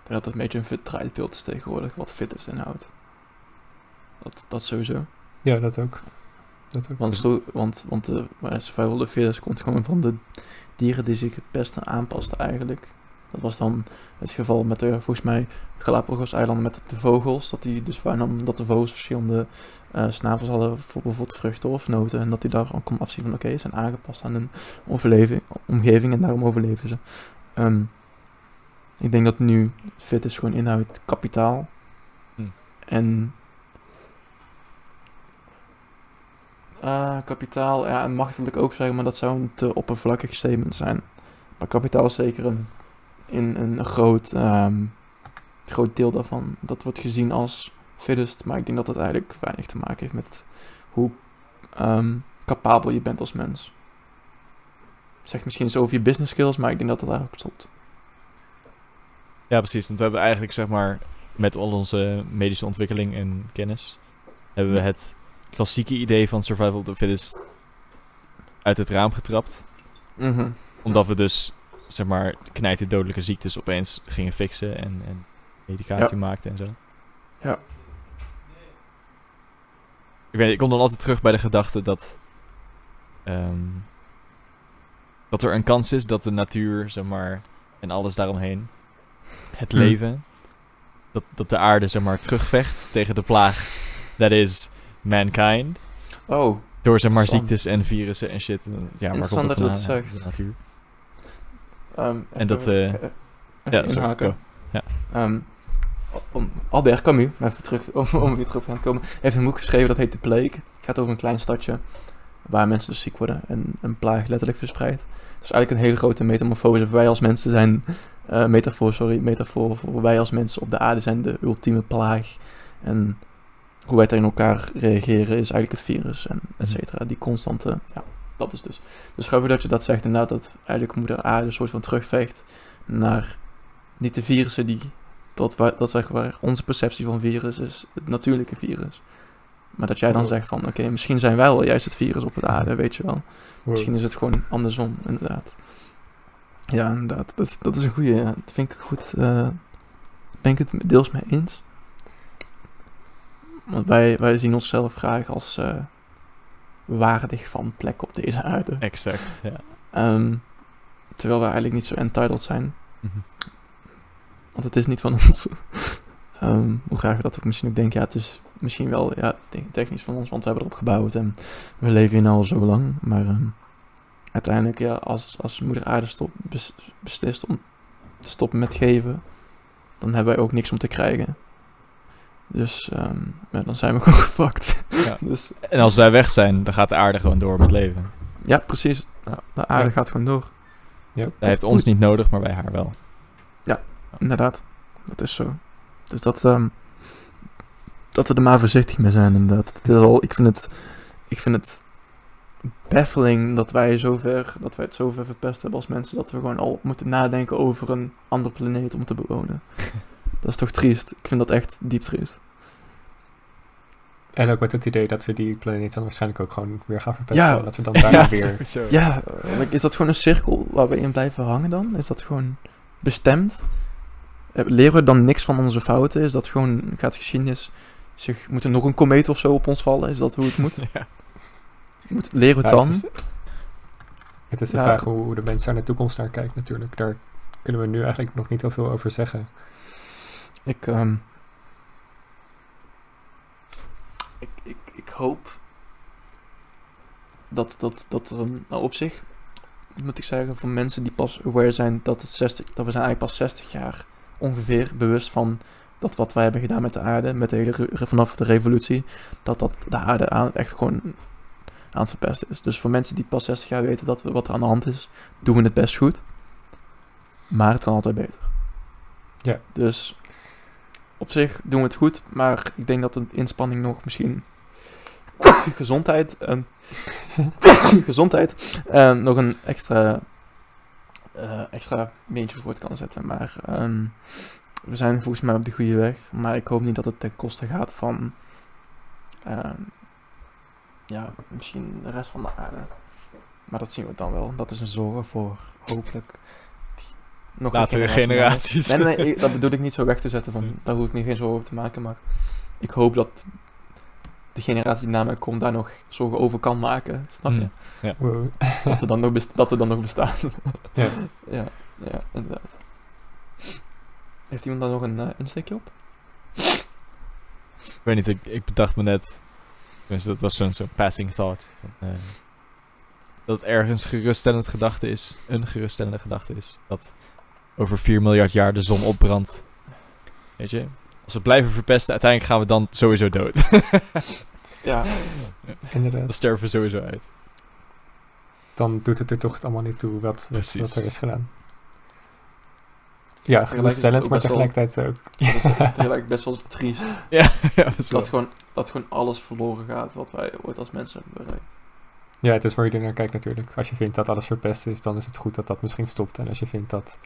Dat het een beetje een fit draaibeeld is tegenwoordig, wat fittest inhoudt. Dat, dat sowieso. Ja, dat ook. Dat ook. Want, zo, want, want de survival of the fittest komt gewoon van de dieren die zich het beste aanpasten eigenlijk. Dat was dan het geval met de, volgens mij, Galapagos-eilanden met de vogels. Dat, die dus waar dan, dat de vogels verschillende eh, snavels hadden voor bijvoorbeeld vruchten of noten. En dat die daar kon afzien van, oké, ze zijn aangepast aan hun overleving, omgeving en daarom overleven ze. Ehm, ik denk dat nu fit is gewoon inhoudt kapitaal. Hm. En eh, kapitaal, ja, en machtelijk ook zeggen, maar dat zou een te oppervlakkig statement zijn. Maar kapitaal is zeker een, in een groot, ehm, groot deel daarvan. Dat wordt gezien als fittest, maar ik denk dat dat eigenlijk weinig te maken heeft met hoe ehm, capabel je bent als mens. Zegt misschien zo over je business skills, maar ik denk dat dat ook stopt. Ja, precies. Want we hebben eigenlijk, zeg maar, met al onze medische ontwikkeling en kennis, hebben we het klassieke idee van survival of the fittest uit het raam getrapt. Mhm. Omdat we dus zeg maar, knijten dodelijke ziektes opeens gingen fixen en, en medicatie maakten en zo. Ja. Ik weet ik kom dan altijd terug bij de gedachte dat... ehm, dat er een kans is dat de natuur, zeg maar, en alles daaromheen, het Hm. leven, dat, dat de aarde, zeg maar, terugvecht tegen de plaag that is mankind. Oh, Door, zeg maar, ziektes en virussen en shit. En, ja, komt dat dat dat Ja, zegt. de natuur. Ehm, En dat, even Ja, sorry, inhaken. go. Ehm, om, Albert Camus, even terug, om, om weer terug te gaan komen, heeft een boek geschreven dat heet De Plague. Het gaat over een klein stadje waar mensen dus ziek worden en een plaag letterlijk verspreidt. Dus eigenlijk een hele grote metamorfose. Wij als mensen zijn, eh, metafoor, sorry, metafoor voor wij als mensen op de aarde zijn de ultieme plaag. En hoe wij tegen elkaar reageren is eigenlijk het virus en et cetera. Die constante, ja, dat is dus. Dus grappig dat je dat zegt inderdaad, dat eigenlijk moeder aarde een soort van terugvecht naar niet de virussen die dat, waar, dat zeg maar onze perceptie van virus is het natuurlijke virus. Maar dat jij dan zegt van oké, misschien zijn wij wel juist het virus op de aarde, weet je wel. Misschien is het gewoon andersom, inderdaad. Ja, inderdaad. Dat is, dat is een goede. Ja. Dat vind ik goed. eh ben ik het deels mee eens. Want wij, wij zien onszelf graag als eh, waardig van plek op deze aarde. Exact, ja. Ehm, terwijl we eigenlijk niet zo entitled zijn. Mhm. Want het is niet van ons. Ehm, hoe graag we dat ook misschien ook denken. Ja, het is misschien wel ja, te- technisch van ons, want we hebben erop gebouwd en we leven hier nu al zo lang. Maar ehm, uiteindelijk, ja, als, als moeder aarde stop, bes- beslist om te stoppen met geven, dan hebben wij ook niks om te krijgen. Dus ehm, ja, dan zijn we gewoon gefucked. Ja. dus En als wij weg zijn, dan gaat de aarde gewoon door met leven. ja, precies. Ja, de aarde Ja. gaat gewoon door. Ja. Hij heeft ons niet nodig, maar wij haar wel. Inderdaad, dat is zo. Dus dat, ehm, dat we er maar voorzichtig mee zijn, inderdaad. Het is al, ik, vind het, ik vind het baffling dat wij, zover, dat wij het zover verpest hebben als mensen, dat we gewoon al moeten nadenken over een andere planeet om te bewonen. dat is toch triest? Ik vind dat echt diep triest. En ook met het idee dat we die planeet dan waarschijnlijk ook gewoon weer gaan verpesten. Ja. Dat we dan daar weer... sowieso. Ja, eh, like, is dat gewoon een cirkel waar we in blijven hangen dan? Is dat gewoon bestemd? Eh, Leren we dan niks van onze fouten? Is dat gewoon, gaat geschiedenis zich, moet er nog een komeet of zo op ons vallen? Is dat hoe het moet? Ja. moet leren we Ja, het dan? Het is, het is de Ja. vraag hoe, de mens naar de toekomst naar kijkt natuurlijk. Daar kunnen we nu eigenlijk nog niet heel veel over zeggen. Ik, ehm, ik, ik, ik hoop dat, dat, dat er een, nou op zich, moet ik zeggen, voor mensen die pas aware zijn dat, het 60, dat we zijn eigenlijk pas 60 jaar ongeveer bewust van dat wat wij hebben gedaan met de aarde, met de hele, vanaf de revolutie, dat dat de aarde aan, echt gewoon aan het verpesten is. Dus voor mensen die pas 60 jaar weten dat we, wat er aan de hand is, doen we het best goed. Maar het kan altijd beter. Ja. Dus op zich doen we het goed, maar ik denk dat de inspanning nog misschien gezondheid en gezondheid eh, nog een extra eh, extra beentje voort kan zetten. Maar ehm, we zijn volgens mij op de goede weg. Maar ik hoop niet dat het ten koste gaat van ehm, ja, misschien de rest van de aarde. Maar dat zien we dan wel. Dat is een zorg voor hopelijk nog een Latere generaties. Nee, nee, dat bedoel ik niet zo weg te zetten. Van, daar hoef ik me geen zorgen over te maken. Maar ik hoop dat de generatie die na mij komt daar nog zorgen over kan maken. Snap je? Mm. Wow. Dat, er dan nog best- dat er dan nog bestaan. Ja. ja, ja, inderdaad. Heeft iemand daar nog een eh, insteekje op? Ik weet niet, ik, ik bedacht me net. Dus dat was zo'n zo'n passing thought. Van, eh, dat het ergens geruststellend gedachte is. Een geruststellende gedachte is. Dat over 4 miljard jaar de zon opbrandt. Weet je? Als we blijven verpesten, uiteindelijk gaan we dan sowieso dood. Ja, dan Inderdaad. sterven we sowieso uit. Dan doet het er toch allemaal niet toe wat, Precies. wat er is gedaan. Ja, is het geruststellend, ook maar best wel- tegelijkertijd ook. dat is eigenlijk best wel triest. ja, dat is wel. Dat gewoon, dat gewoon alles verloren gaat wat wij ooit als mensen hebben bereikt. Ja, het is waar je er naar kijkt natuurlijk. Als je vindt dat alles verpest is, dan is het goed dat dat misschien stopt. En als je vindt dat,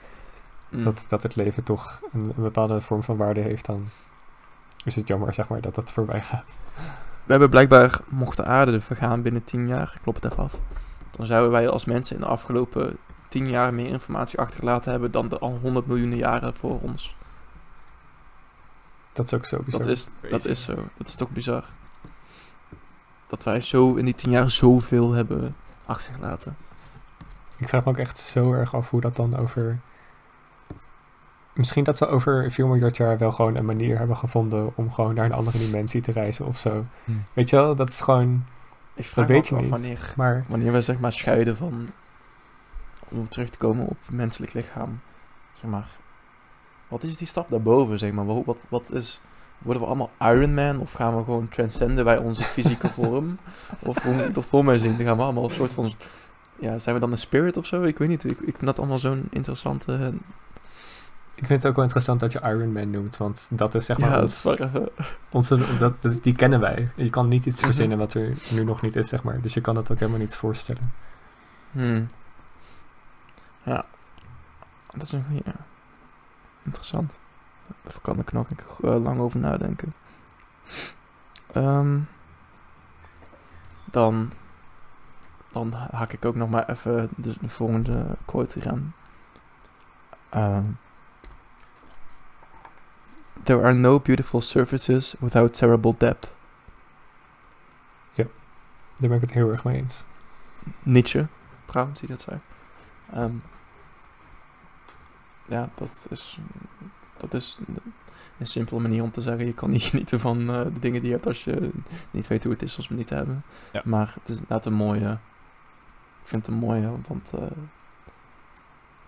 Mm. dat, dat het leven toch een, een bepaalde vorm van waarde heeft, dan is het jammer zeg maar, dat dat voorbij gaat. We hebben blijkbaar, mocht de aarde vergaan binnen 10 jaar, ik klop het even af, dan zouden wij als mensen in de afgelopen tien jaar meer informatie achtergelaten hebben dan de al honderd miljoenen jaren voor ons. Dat is ook zo bizar. Dat is, dat is zo. Dat is toch bizar. Dat wij zo in die tien jaar zoveel hebben achtergelaten. Ik vraag me ook echt zo erg af hoe dat dan over... Misschien dat we over 4 miljard jaar wel gewoon een manier hebben gevonden om gewoon naar een andere dimensie te reizen of zo. Hm. Weet je wel, dat is gewoon... Ik vraag weet me niet. wanneer, Maar wanneer we zeg maar scheiden van... Om terug te komen op het menselijk lichaam. Zeg maar... Wat is die stap daarboven, zeg maar? Wat, wat, wat is... Worden we allemaal Iron Man? Of gaan we gewoon transcenden bij onze fysieke vorm? Of hoe moet ik dat voor mij zien? Dan gaan we allemaal een soort van... Ja, zijn we dan een spirit of zo? Ik weet niet. Ik, ik vind dat allemaal zo'n interessante... ik vind het ook wel interessant dat je Iron Man noemt, want dat is zeg maar ja, dat ons- is wel even... onze, dat, dat- die kennen wij. Je kan niet iets Mhm. verzinnen wat er nu nog niet is, zeg maar. Dus je kan dat ook helemaal niet voorstellen. Hmm. Ja. Dat is een ja. Interessant. Daar kan ik nog eh, lang over nadenken. Ehm, dan, dan haak ik ook nog maar even de, de volgende quote. Ehm, There are no beautiful surfaces without terrible depth. Daar ben ik het heel erg mee eens. Nietzsche, trouwens, die dat zei. Ehm, ja, dat is, dat is een simpele manier om te zeggen: je kan niet genieten van eh, de dingen die je hebt als je niet weet hoe het is om ze niet te hebben. Ja. Maar het is inderdaad een mooie. Ik vind het een mooie, want eh,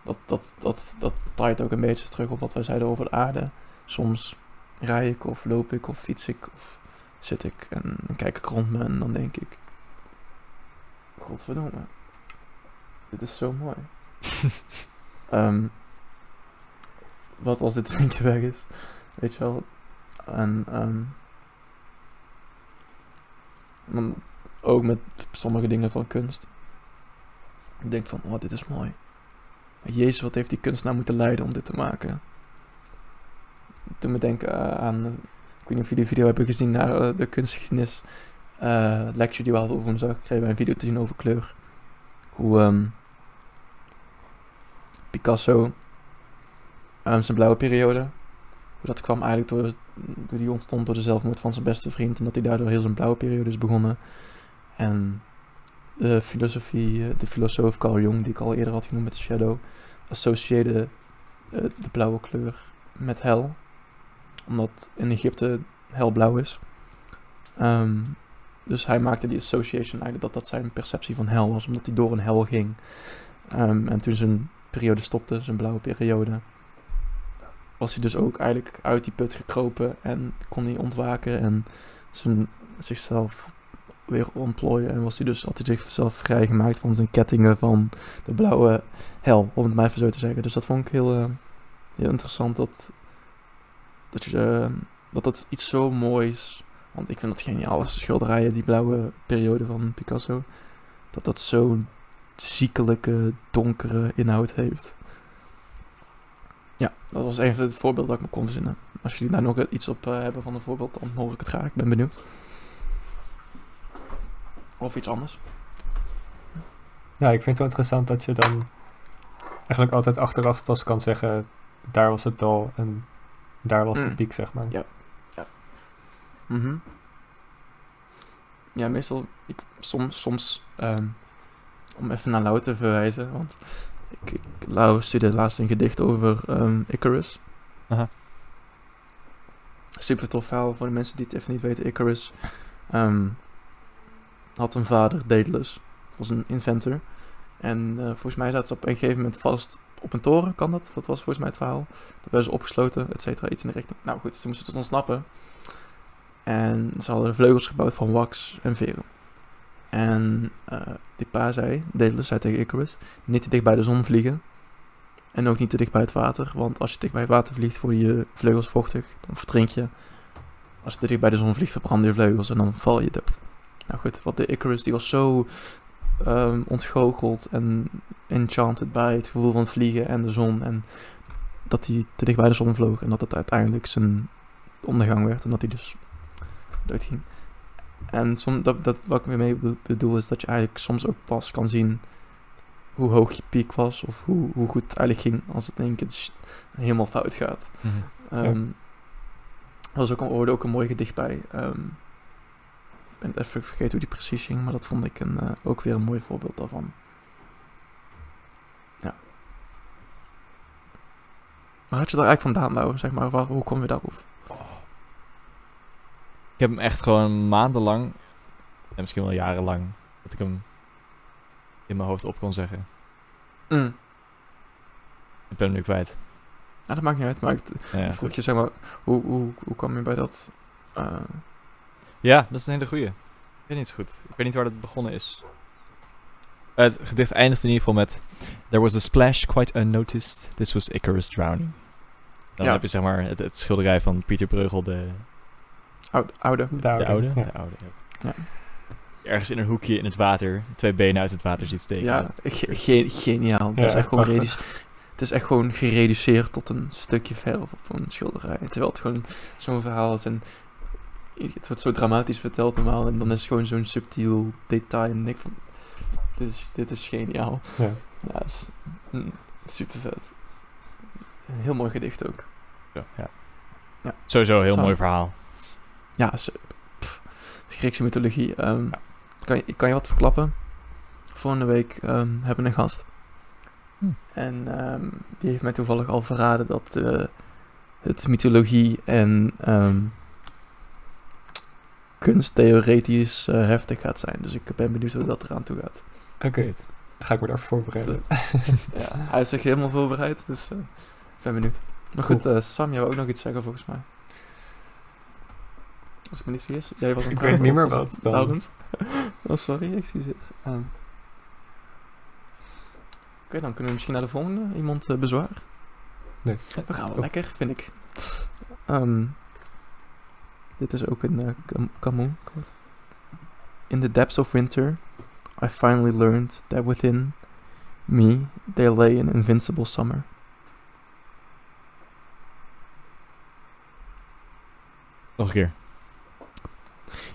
dat, dat, dat, dat draait ook een beetje terug op wat wij zeiden over de aarde. Soms rij ik of loop ik of fiets ik of zit ik en dan kijk ik rond me en dan denk ik: Godverdomme, dit is zo mooi. Ehm, wat als dit drinkje weg is, weet je wel. En ehm, ook met sommige dingen van kunst. Ik denk van, oh, dit is mooi. Jezus, wat heeft die kunstenaar moeten lijden om dit te maken? Toen me denken eh, aan, ik weet niet of jullie de video hebben gezien naar eh, de kunstgeschiedenis eh, lecture die we hadden over woensdag. Kregen wij een video te zien over kleur. Hoe ehm, Picasso ehm, zijn blauwe periode, hoe dat kwam eigenlijk door, door die ontstond door de zelfmoord van zijn beste vriend. En dat hij daardoor heel zijn blauwe periode is begonnen. En de filosofie, de filosoof Carl Jung, die ik al eerder had genoemd met de shadow, associeerde de blauwe kleur met hel. Omdat in Egypte hel blauw is. Ehm, dus hij maakte die association eigenlijk dat dat zijn perceptie van hel was, omdat hij door een hel ging. Ehm, en toen zijn periode stopte, zijn blauwe periode, was hij dus ook eigenlijk uit die put gekropen en kon hij ontwaken en zijn, zichzelf weer ontplooien. En was hij dus, had hij zichzelf vrijgemaakt van zijn kettingen van de blauwe hel, om het maar even zo te zeggen. Dus dat vond ik heel, eh, heel interessant dat, dat, je, eh, dat dat iets zo moois want ik vind dat geniaal, schilderijen, die blauwe periode van Picasso. Dat dat zo'n ziekelijke, donkere inhoud heeft. Ja, dat was even het voorbeeld dat ik me kon verzinnen. Als jullie daar nog iets op eh, hebben van een voorbeeld, dan hoor ik het graag. Ik ben benieuwd. Of iets anders. Ja, ik vind het wel interessant dat je dan eigenlijk altijd achteraf pas kan zeggen, daar was het dal en daar was de Mm. piek, zeg maar. Ja. Mhm. Ja, meestal, ik, soms, soms ehm, om even naar Lau te verwijzen, want ik, ik Lau studeerde laatst een gedicht over ehm, Icarus. Aha. Super tof verhaal voor de mensen die het even niet weten. Icarus ehm, had een vader, Daedalus, was een inventor. En eh, volgens mij zaten ze op een gegeven moment vast op een toren, kan dat? Dat was volgens mij het verhaal. Dat werden ze opgesloten, et cetera, iets in de richting. Nou goed, ze moesten het ontsnappen. En ze hadden vleugels gebouwd van wax en veren. En eh, die pa zei, Daedalus zei tegen Icarus, niet te dicht bij de zon vliegen. En ook niet te dicht bij het water, want als je dicht bij het water vliegt, worden je vleugels vochtig, dan verdrink je. Als je te dicht bij de zon vliegt, verbranden je vleugels en dan val je dood. Nou goed, wat de Icarus, die was zo ehm, ontgoocheld en enchanted bij het gevoel van vliegen en de zon. En dat hij te dicht bij de zon vloog en dat het uiteindelijk zijn ondergang werd en dat hij dus doodging. En som, dat, dat, wat ik be- bedoel is dat je eigenlijk soms ook pas kan zien hoe hoog je piek was of hoe, hoe goed het eigenlijk ging als het in één keer sh- helemaal fout gaat. Ehm Er was ook, een- hoorde ook een mooi gedicht bij. ehm, ben het even vergeten hoe die precies ging, maar dat vond ik een, eh, ook weer een mooi voorbeeld daarvan. Ja. Maar had je daar eigenlijk vandaan nou, zeg maar, waar, hoe kom je daarop? Ik heb hem echt gewoon maandenlang, en misschien wel jarenlang, dat ik hem in mijn hoofd op kon zeggen. Mm. Ik ben hem nu kwijt. Ja, dat maakt niet uit, maar ik Ja, vroeg je, zeg maar, hoe, hoe, hoe kwam je bij dat? eh, Ja, dat is een hele goeie. Ik weet niet zo goed. Ik weet niet waar dat begonnen is. Het gedicht eindigt in ieder geval met... There was a splash quite unnoticed. This was Icarus drowning. Dan Ja. heb je zeg maar het, het schilderij van Pieter Breugel, de, oude, oude. De de oude. oude. Ja. De oude ja. Ja. Ergens in een hoekje in het water, twee benen uit het water ziet steken. Ja, Dat- ge- ge- geniaal. Het, is echt gewoon het is echt gewoon gereduceerd tot een stukje verf op een schilderij. Terwijl het gewoon zo'n verhaal is en het wordt zo dramatisch verteld normaal en dan is het gewoon zo'n subtiel detail en ik van, dit is, dit is geniaal. Ja. Ja, is mm, super vet. Een heel mooi gedicht ook. Ja, ja. Ja. Sowieso een heel Zo. mooi verhaal. Ja, pff, Griekse mythologie. ehm, Ja. kan, je, kan je wat verklappen? Volgende week ehm, hebben we een gast. Hm. En ehm, die heeft mij toevallig al verraden dat eh, het mythologie en ehm, kunsttheoretisch eh, heftig gaat zijn. Dus ik ben benieuwd hoe dat eraan toe gaat. Oké, ga ik me daarvoor voorbereiden. Ja, hij is zich helemaal voorbereid, dus eh, ik ben benieuwd. Maar goed, eh, Sam, jij wou ook nog iets zeggen volgens mij. Als ik me niet vergis. Jij was aan Ik weet niet meer wat dan. Oh, sorry, excuseer. Ehm. Oké, dan kunnen we misschien naar de volgende. Iemand bezwaar? Nee. We gaan wel Oh. lekker, vind ik. Ehm, dit is ook een Cam- Camus quote. In the depths of winter, I finally learned that within me there lay an invincible summer. Nog een keer.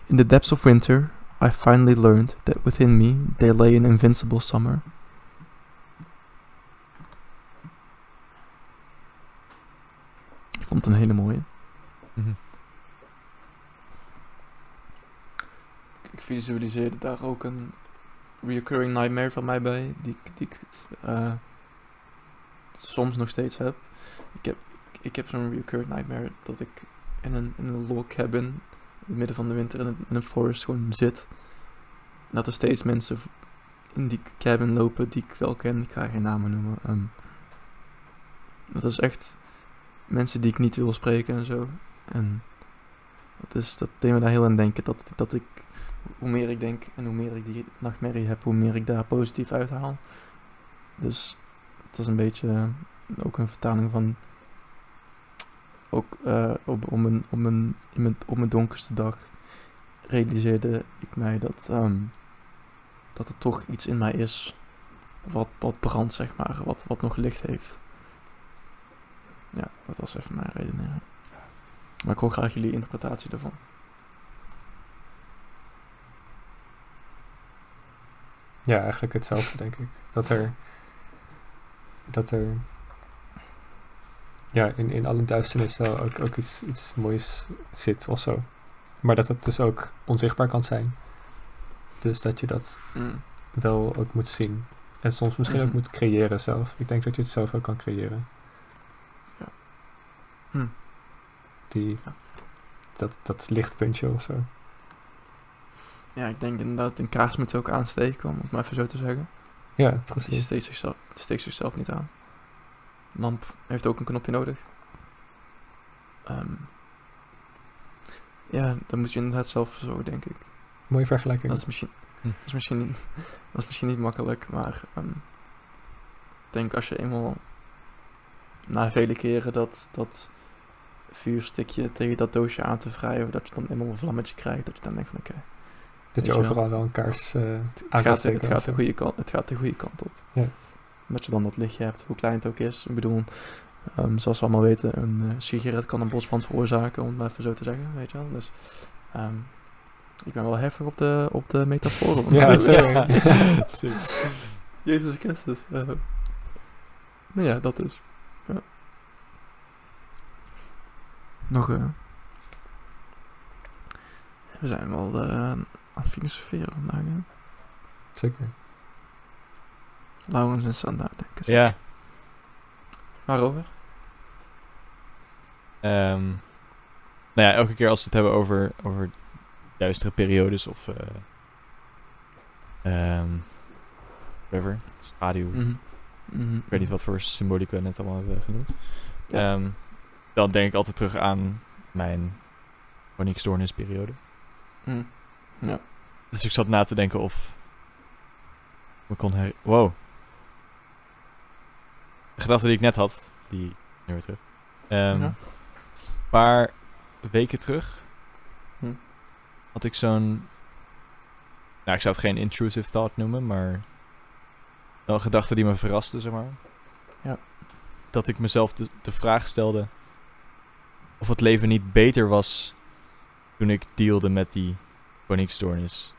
In the depths of winter, I finally learned that within me there lay an invincible summer. Ik vond het een hele mooie. Mhm. Ik visualiseerde daar ook een reoccurring nightmare van mij bij, die, die ik eh, soms nog steeds heb. Ik heb, ik heb zo'n reoccurring nightmare dat ik in een, in een log cabin in het midden van de winter in een, forest gewoon zit. Dat er steeds mensen in die cabin lopen die ik wel ken. Ik ga geen namen noemen. ehm. dat is echt mensen die ik niet wil spreken en zo. En dat, is, dat deed me daar heel aan denken. Dat, dat ik, hoe meer ik denk en hoe meer ik die nachtmerrie heb, hoe meer ik daar positief uithaal. Dus het was een beetje eh, ook een vertaling van ook eh, op, om een, om een, in mijn, op mijn donkerste dag realiseerde ik mij dat, ehm, dat er toch iets in mij is wat, wat brandt, zeg maar, wat, wat nog licht heeft. Ja, dat was even mijn redenering. Maar ik hoor graag jullie interpretatie daarvan. Ja, eigenlijk hetzelfde, denk ik. Dat er. Dat er. Ja, in, in alle duisternis wel ook, ook iets, iets moois zit of zo. Maar dat het dus ook onzichtbaar kan zijn. Dus dat je dat wel ook moet zien. En soms misschien ook Mhm. moet creëren zelf. Ik denk dat je het zelf ook kan creëren. Ja. Hm. Die, Ja. dat, dat lichtpuntje of zo. Ja, ik denk inderdaad, een kaars moet je ook aansteken, om het maar even zo te zeggen. Ja, Die precies. steekt zichzelf, steekt zichzelf niet aan. Lamp heeft ook een knopje nodig. Ehm, ja, dan moet je inderdaad zelf verzorgen, denk ik. Mooie vergelijking. Dat is misschien, Hm. dat is misschien, niet, dat is misschien niet makkelijk, maar ehm, ik denk als je eenmaal na vele keren dat, dat vuurstikje tegen dat doosje aan te wrijven, dat je dan eenmaal een vlammetje krijgt, dat je dan denkt van oké, dat je overal wel een kaars eh, het, gaat, het, gaat of de goede kant, het gaat de goede kant op. Ja. Dat je dan dat lichtje hebt, hoe klein het ook is. Ik bedoel, ehm, zoals we allemaal weten, een eh, sigaret kan een bosbrand veroorzaken, om het maar even zo te zeggen, weet je wel. Dus ehm, ik ben wel heftig op de, op de metaforen. Ja, zeker. Jezus Christus. eh. nou ja, dat is. Ja. Nog, eh. we zijn wel aan het filosoferen vandaag, hè? Zeker. Laurens en Sander, denk ik. Ja. Waarover? ehm, nou ja, elke keer als we het hebben over, over duistere periodes of... eh ehm whatever, schaduw. Mhm. Mhm. Ik weet niet wat voor symboliek we net allemaal hebben genoemd. Ja. Ehm, dan denk ik altijd terug aan mijn paniekstoornisperiode. Mhm. Ja. Dus ik zat na te denken of me kon her... Wow. De gedachte die ik net had, die nu weer terug. Ehm, Ja. Een paar weken terug Hm. had ik zo'n... Nou, ik zou het geen intrusive thought noemen, maar... Wel een gedachte die me verraste, zeg maar. Ja. Dat ik mezelf de, de vraag stelde... of het leven niet beter was... toen ik dealde met die paniekstoornis.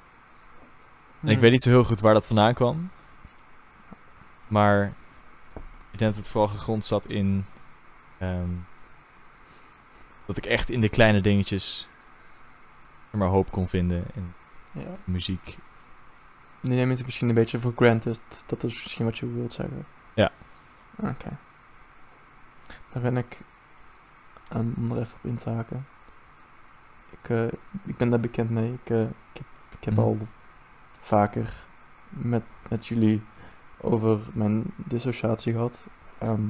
En ik Mhm. weet niet zo heel goed waar dat vandaan kwam. Maar ik denk dat het vooral gegrond zat in... ehm, dat ik echt in de kleine dingetjes... er maar hoop kon vinden in Ja. muziek. Nu neem je het misschien een beetje voor granted. Dat is misschien wat je wilt zeggen. Ja. Oké. Daar ben ik... Um, om er even op in te haken. Ik, eh, ik ben daar bekend mee. Ik, eh, ik heb, ik heb Mhm. al vaker met, met jullie over mijn dissociatie gehad. Ehm,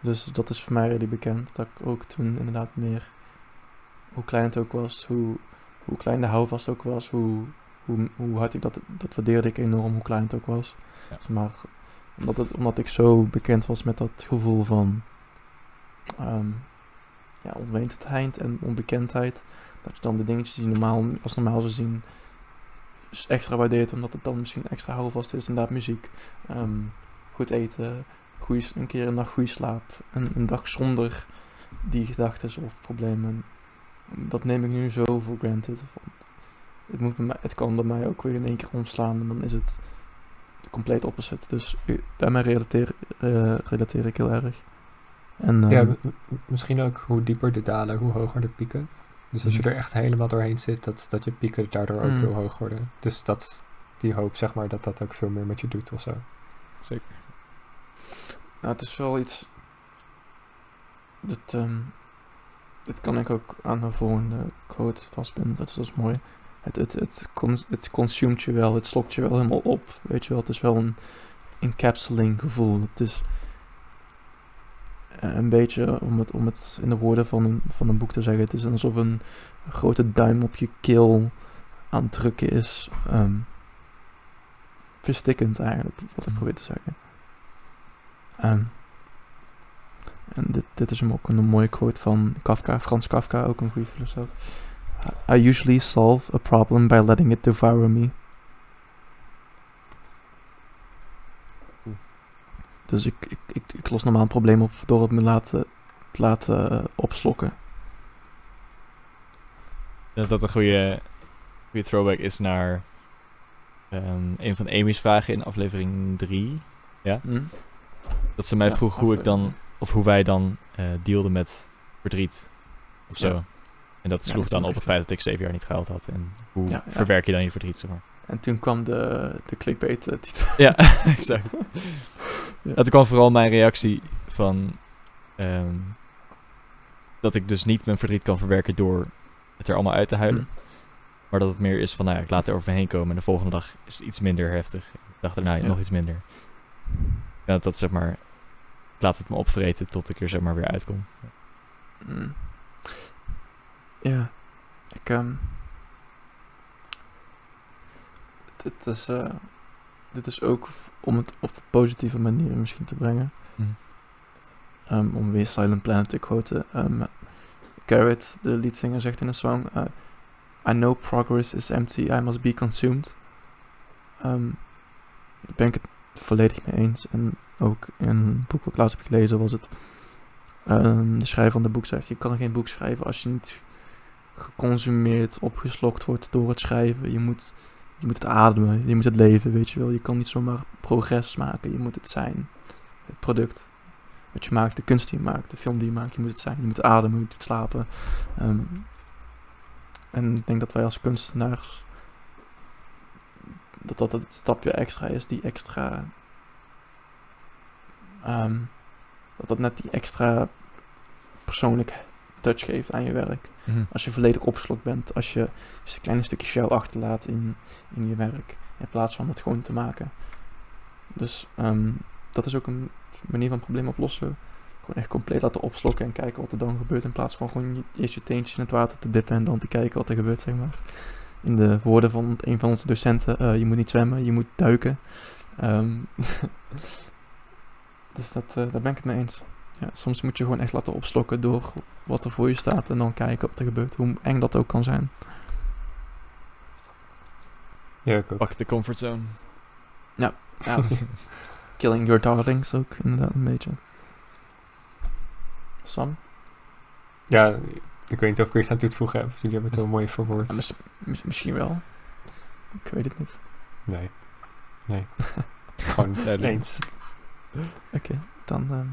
dus dat is voor mij redelijk bekend. Dat ik ook toen inderdaad meer... Hoe klein het ook was, hoe, hoe klein de houvast ook was, hoe, hoe, hoe hard ik dat, dat waardeerde ik enorm, hoe klein het ook was. Ja. Maar omdat, het, omdat ik zo bekend was met dat gevoel van ehm ja, onwetendheid en onbekendheid, dat je dan de dingetjes die normaal, als normaal zou zien, extra waardeert, omdat het dan misschien extra houvast is. Inderdaad, muziek, ehm, goed eten, een keer een nacht goede slaap, een, dag zonder die gedachten of problemen. Dat neem ik nu zo voor granted. Want het, moet het kan bij mij ook weer in één keer omslaan en dan is het de complete opposite. Dus daarmee relateer, eh, relateer ik heel erg. En, Ja, ehm, misschien ook hoe dieper de dalen, hoe hoger de pieken. Dus als je Mhm. er echt helemaal doorheen zit, dat, dat je pieken daardoor ook Mm. heel hoog worden. Dus dat, die hoop, zeg maar, dat dat ook veel meer met je doet of zo. Zeker. Nou, het is wel iets. Dat, ehm dit kan ik ook aan de volgende quote vastbinden. Dat is, dat is mooi. Het, het, het, cons het consumt je wel, het slokt je wel helemaal op. Weet je wel, het is wel een encapsulating gevoel. Het is een beetje, om het, om het in de woorden van een, van een boek te zeggen, het is alsof een grote duim op je keel aan het drukken is. ehm, verstikkend eigenlijk, wat ik probeer te zeggen. Ehm, en dit, dit is hem ook een mooie quote van Kafka, Frans Kafka, ook een goede filosoof. I usually solve a problem by letting it devour me. Dus ik, ik, ik, ik los normaal een probleem op door het me laten, te laten eh, opslokken. Ik denk dat dat een goede, goede throwback is naar ehm, een van Amy's vragen in aflevering 3. Hm? Dat ze mij Ja, vroeg hoe ik dan, of hoe wij dan eh dealden met verdriet. Of zo. Ja. En dat Ja, sloeg dan op het feit dat ik zeven jaar niet gehuild had. En hoe Ja, ja. verwerk je dan je verdriet, zeg maar. En toen kwam de, de clickbait eh, titel. Ja, exact. Ja. Toen kwam vooral mijn reactie van... ehm, dat ik dus niet mijn verdriet kan verwerken door het er allemaal uit te huilen. Hm. Maar dat het meer is van, nou ja, ik laat het over me heen komen. En de volgende dag is het iets minder heftig. De dag daarna Ja. nog iets minder. Ja, dat, dat zeg maar... Ik laat het me opvreten tot ik er zeg maar weer uitkom. Mm. Ja, ik ehm dit is eh dit is ook om het op een positieve manier misschien te brengen. Mhm. Ehm, om weer Silent Planet te quoten. Um, Garrett, de leadzanger, zegt in een song: eh, I know progress is empty, I must be consumed. Ehm daar ben ik het volledig mee eens. En ook in een boek wat ik laatst heb gelezen was het de schrijver van het boek zegt: Je kan geen boek schrijven als je niet geconsumeerd, opgeslokt wordt door het schrijven. Je moet Je moet het ademen, je moet het leven, weet je wel. Je kan niet zomaar progress maken, je moet het zijn. Het product wat je maakt, de kunst die je maakt, de film die je maakt, je moet het zijn. Je moet ademen, je moet slapen. Ehm, en ik denk dat wij als kunstenaars, dat dat het stapje extra is, die extra, ehm, dat dat net die extra persoonlijke touch geeft aan je werk. Mhm. Als je volledig opgeslokt bent, als je, een kleine stukje jou achterlaat in, in je werk, in plaats van het gewoon te maken. Dus ehm, dat is ook een manier van probleem oplossen. Gewoon echt compleet laten opslokken en kijken wat er dan gebeurt, in plaats van gewoon eerst je teentjes in het water te dippen en dan te kijken wat er gebeurt, zeg maar. In de woorden van een van onze docenten, eh, je moet niet zwemmen, je moet duiken. Ehm, dus dat, eh, daar ben ik het mee eens. Ja, soms moet je gewoon echt laten opslokken door wat er voor je staat en dan kijken wat er gebeurt, hoe eng dat ook kan zijn. Ja, ik ook. Pak de comfortzone. Ja, killing your darlings ook inderdaad een beetje. Sam? Ja, ik weet niet of ik er iets aan toe te voegen heb. Jullie hebben het heel mooi verwoord. Ja, mis- mis- misschien wel. Ik weet het niet. Nee. Nee. Gewoon eens. Oké, dan... ehm,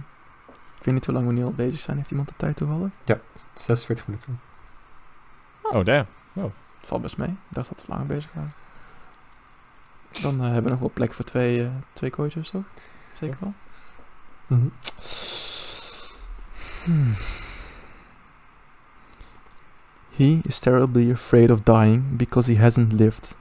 weet niet hoe lang we nu al bezig zijn. Heeft iemand de tijd toevallig? 46 minuten. Oh, damn. Het valt best mee. Ik dacht dat we langer bezig waren. Dan eh, hebben we nog wel plek voor twee, eh, twee kooitjes, toch? Zeker wel? Hmm. He is terribly afraid of dying because he hasn't lived.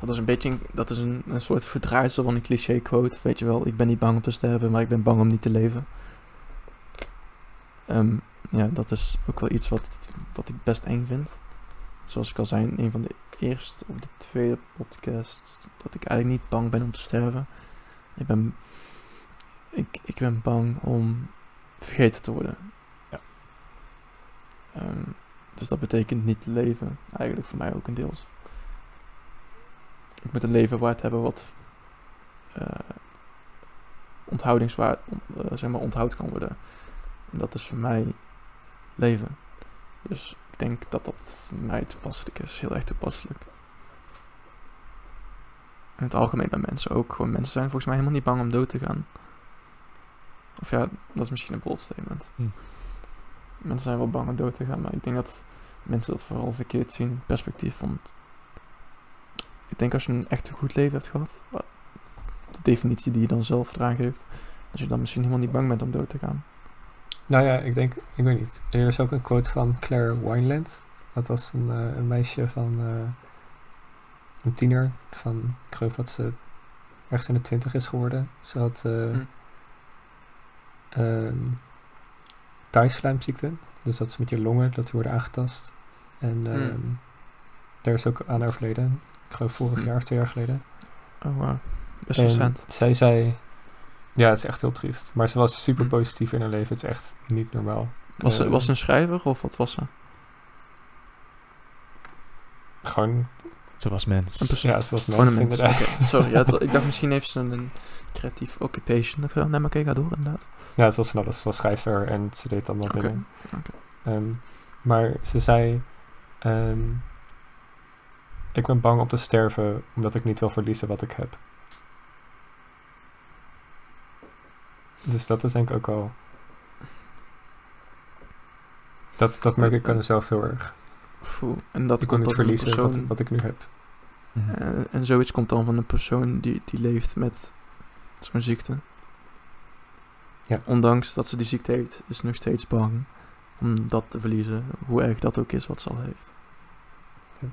Dat is een beetje een, dat is een, een soort verdraaisel van een cliché quote, weet je wel. Ik ben niet bang om te sterven, maar ik ben bang om niet te leven. Ehm, ja, dat is ook wel iets wat, wat ik best eng vind. Zoals ik al zei in een van de eerste of de tweede podcast, dat ik eigenlijk niet bang ben om te sterven. Ik ben, ik, ik ben bang om vergeten te worden. Ja. Ehm, dus dat betekent niet leven, eigenlijk voor mij ook een deels. Ik moet een leven waard hebben wat eh onthoudingswaard, on- eh, zeg maar onthoud kan worden. En dat is voor mij leven. Dus ik denk dat dat voor mij toepasselijk is. Heel erg toepasselijk. In het algemeen bij mensen ook. Gewoon mensen zijn volgens mij helemaal niet bang om dood te gaan. Of ja, dat is misschien een bold statement. Hm. Mensen zijn wel bang om dood te gaan, maar ik denk dat mensen dat vooral verkeerd zien in perspectief van... Ik denk als je een echt goed leven hebt gehad, de definitie die je dan zelf eraan geeft, dat je dan misschien helemaal niet bang bent om dood te gaan. Nou ja, ik denk, ik weet niet. Er is ook een quote van Claire Wineland. Dat was een, eh, een meisje van eh, een tiener. Van, ik geloof dat ze ergens in de twintig is geworden. Ze had Hm. taaislijmziekte. Dus dat is met je longen, dat die worden aangetast. En Hm. ehm, daar is ook aan overleden. Ik geloof vorig Hm. jaar of twee jaar geleden. Oh wow, best En recent. zij zei... Ja, het is echt heel triest. Maar ze was super Hm. positief in haar leven. Het is echt niet normaal. Was ze, Eh, was ze een schrijver of wat was ze? Gewoon, Ze was mens. Een persoon. ja, mensen een mens. inderdaad. oké. Sorry, ja, ik dacht misschien heeft ze een, creatief occupation. Ik dacht, nee, maar kijk, ga door inderdaad. Ja, ze was van alles. Ze was schrijver en ze deed allemaal Oké, dingen. oké. Ehm, maar ze zei... ehm, ik ben bang om te sterven omdat ik niet wil verliezen wat ik heb. Dus dat is denk ik ook al... Dat, dat merk ik aan mezelf heel erg. En dat ik niet verliezen wat, persoon... wat ik nu heb. Eh, en zoiets komt dan van een persoon die, die leeft met zo'n ziekte. Ja. Ondanks dat ze die ziekte heeft, is ze nog steeds bang om dat te verliezen. Hoe erg dat ook is wat ze al heeft. Ja.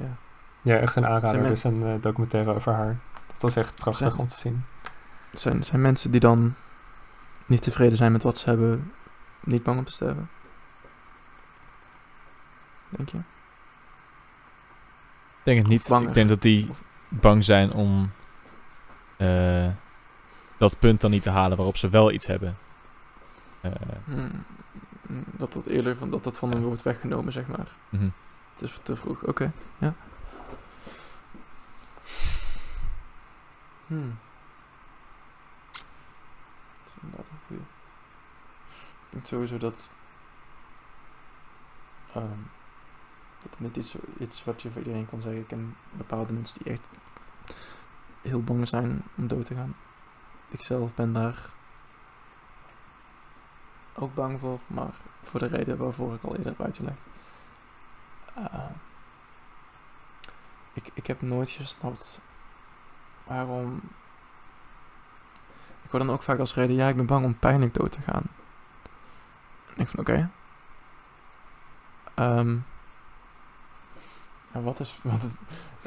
Ja. Ja, echt een aanrader. Er is een eh, documentaire over haar. Dat was echt prachtig Zijn- om te zien. Het zijn, zijn mensen die dan niet tevreden zijn met wat ze hebben, niet bang om te sterven. Denk je? Ik denk het niet. Ik denk dat die bang zijn om eh, dat punt dan niet te halen waarop ze wel iets hebben. Eh, Hmm, Dat dat eerder van, dat dat van hen wordt weggenomen, zeg maar. mhm. Het is te vroeg, oké. Ja. Hmm. Dat is inderdaad een goede. Ik denk sowieso dat. Um, dat het niet iets, iets wat je voor iedereen kan zeggen. Ik ken bepaalde mensen die echt heel bang zijn om dood te gaan. Ikzelf ben daar ook bang voor, maar voor de reden waarvoor ik al eerder heb uitgelegd. Eh, ik, ik heb nooit gesnapt waarom. Ik hoor dan ook vaak als reden, ja, ik ben bang om pijnlijk dood te gaan. En ik van, oké. Ehm, en wat is, wat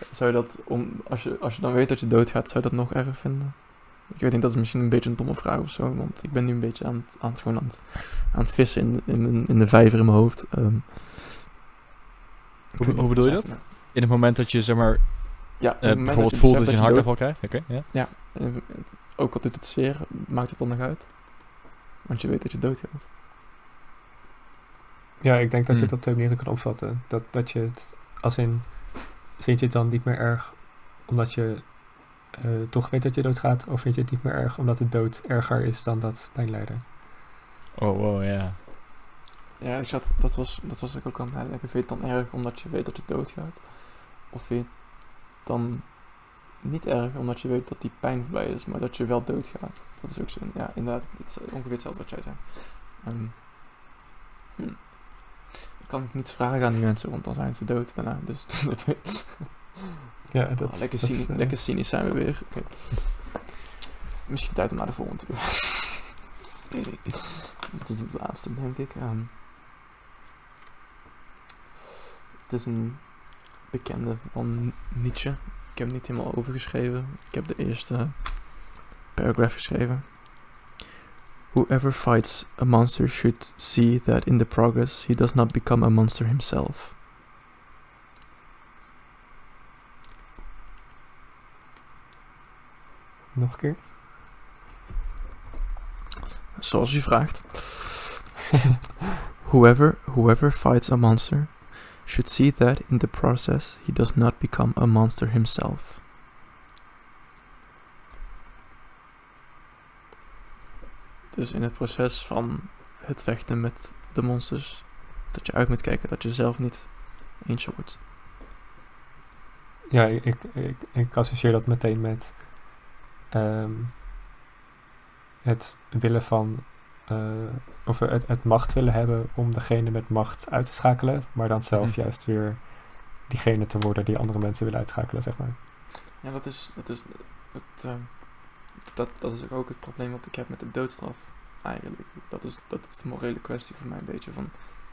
zou je dat, om, als, je, als je dan weet dat je doodgaat, zou je dat nog erg vinden? Ik weet niet, dat is misschien een beetje een domme vraag of zo, want ik ben nu een beetje aan het, aan het, aan het, vissen in, in, de vijver in mijn hoofd. Ehm, hoe bedoel je dat? In het moment dat je zeg maar Ja, eh, bijvoorbeeld voelt dat beseft je een dood- hartaanval krijgt. Oké, ja. Eh, Ook al doet het zeer, maakt het dan nog uit? Want je weet dat je doodgaat. Ja, ik denk dat je Hmm. het op twee manieren kan opvatten. Dat, dat je het, als in, vind je het dan niet meer erg omdat je eh, toch weet dat je doodgaat? Of vind je het niet meer erg omdat de dood erger is dan dat pijnlijden? Oh, wow, ja. Ja, ik zat, dat, was, dat was ik ook aan het nadenken. Vind je het dan erg omdat je weet dat je doodgaat? Of vind je het dan niet erg omdat je weet dat die pijn voorbij is, maar dat je wel doodgaat? Dat is ook zo. Ja, inderdaad, het is ongeveer hetzelfde wat jij zei. Ehm, hm. Ik kan het niet vragen aan die mensen, want dan zijn ze dood daarna. Dus dat, Ja, Ah, dat, lekker, dat, cynisch, eh, lekker cynisch zijn we weer. Misschien tijd om naar de volgende te gaan. Dit is het laatste, denk ik. Ehm, het is een bekende van Nietzsche. Ik heb het niet helemaal overgeschreven. Ik heb de eerste paragraph geschreven. Whoever fights a monster should see that in the progress he does not become a monster himself. Nog een keer? Zoals u vraagt. whoever, whoever fights a monster should see that in the process he does not become a monster himself. Dus in het proces van het vechten met de monsters, dat je uit moet kijken dat je zelf niet eentje wordt. Ja, ik, ik, ik associeer dat meteen met ehm, het willen van, of het, het macht willen hebben om degene met macht uit te schakelen, maar dan zelf Hm. juist weer diegene te worden die andere mensen willen uitschakelen, zeg maar. Ja, dat is, dat is, het, eh, dat, dat is ook het probleem wat ik heb met de doodstraf. Eigenlijk. Dat is, dat is de morele kwestie voor mij een beetje van...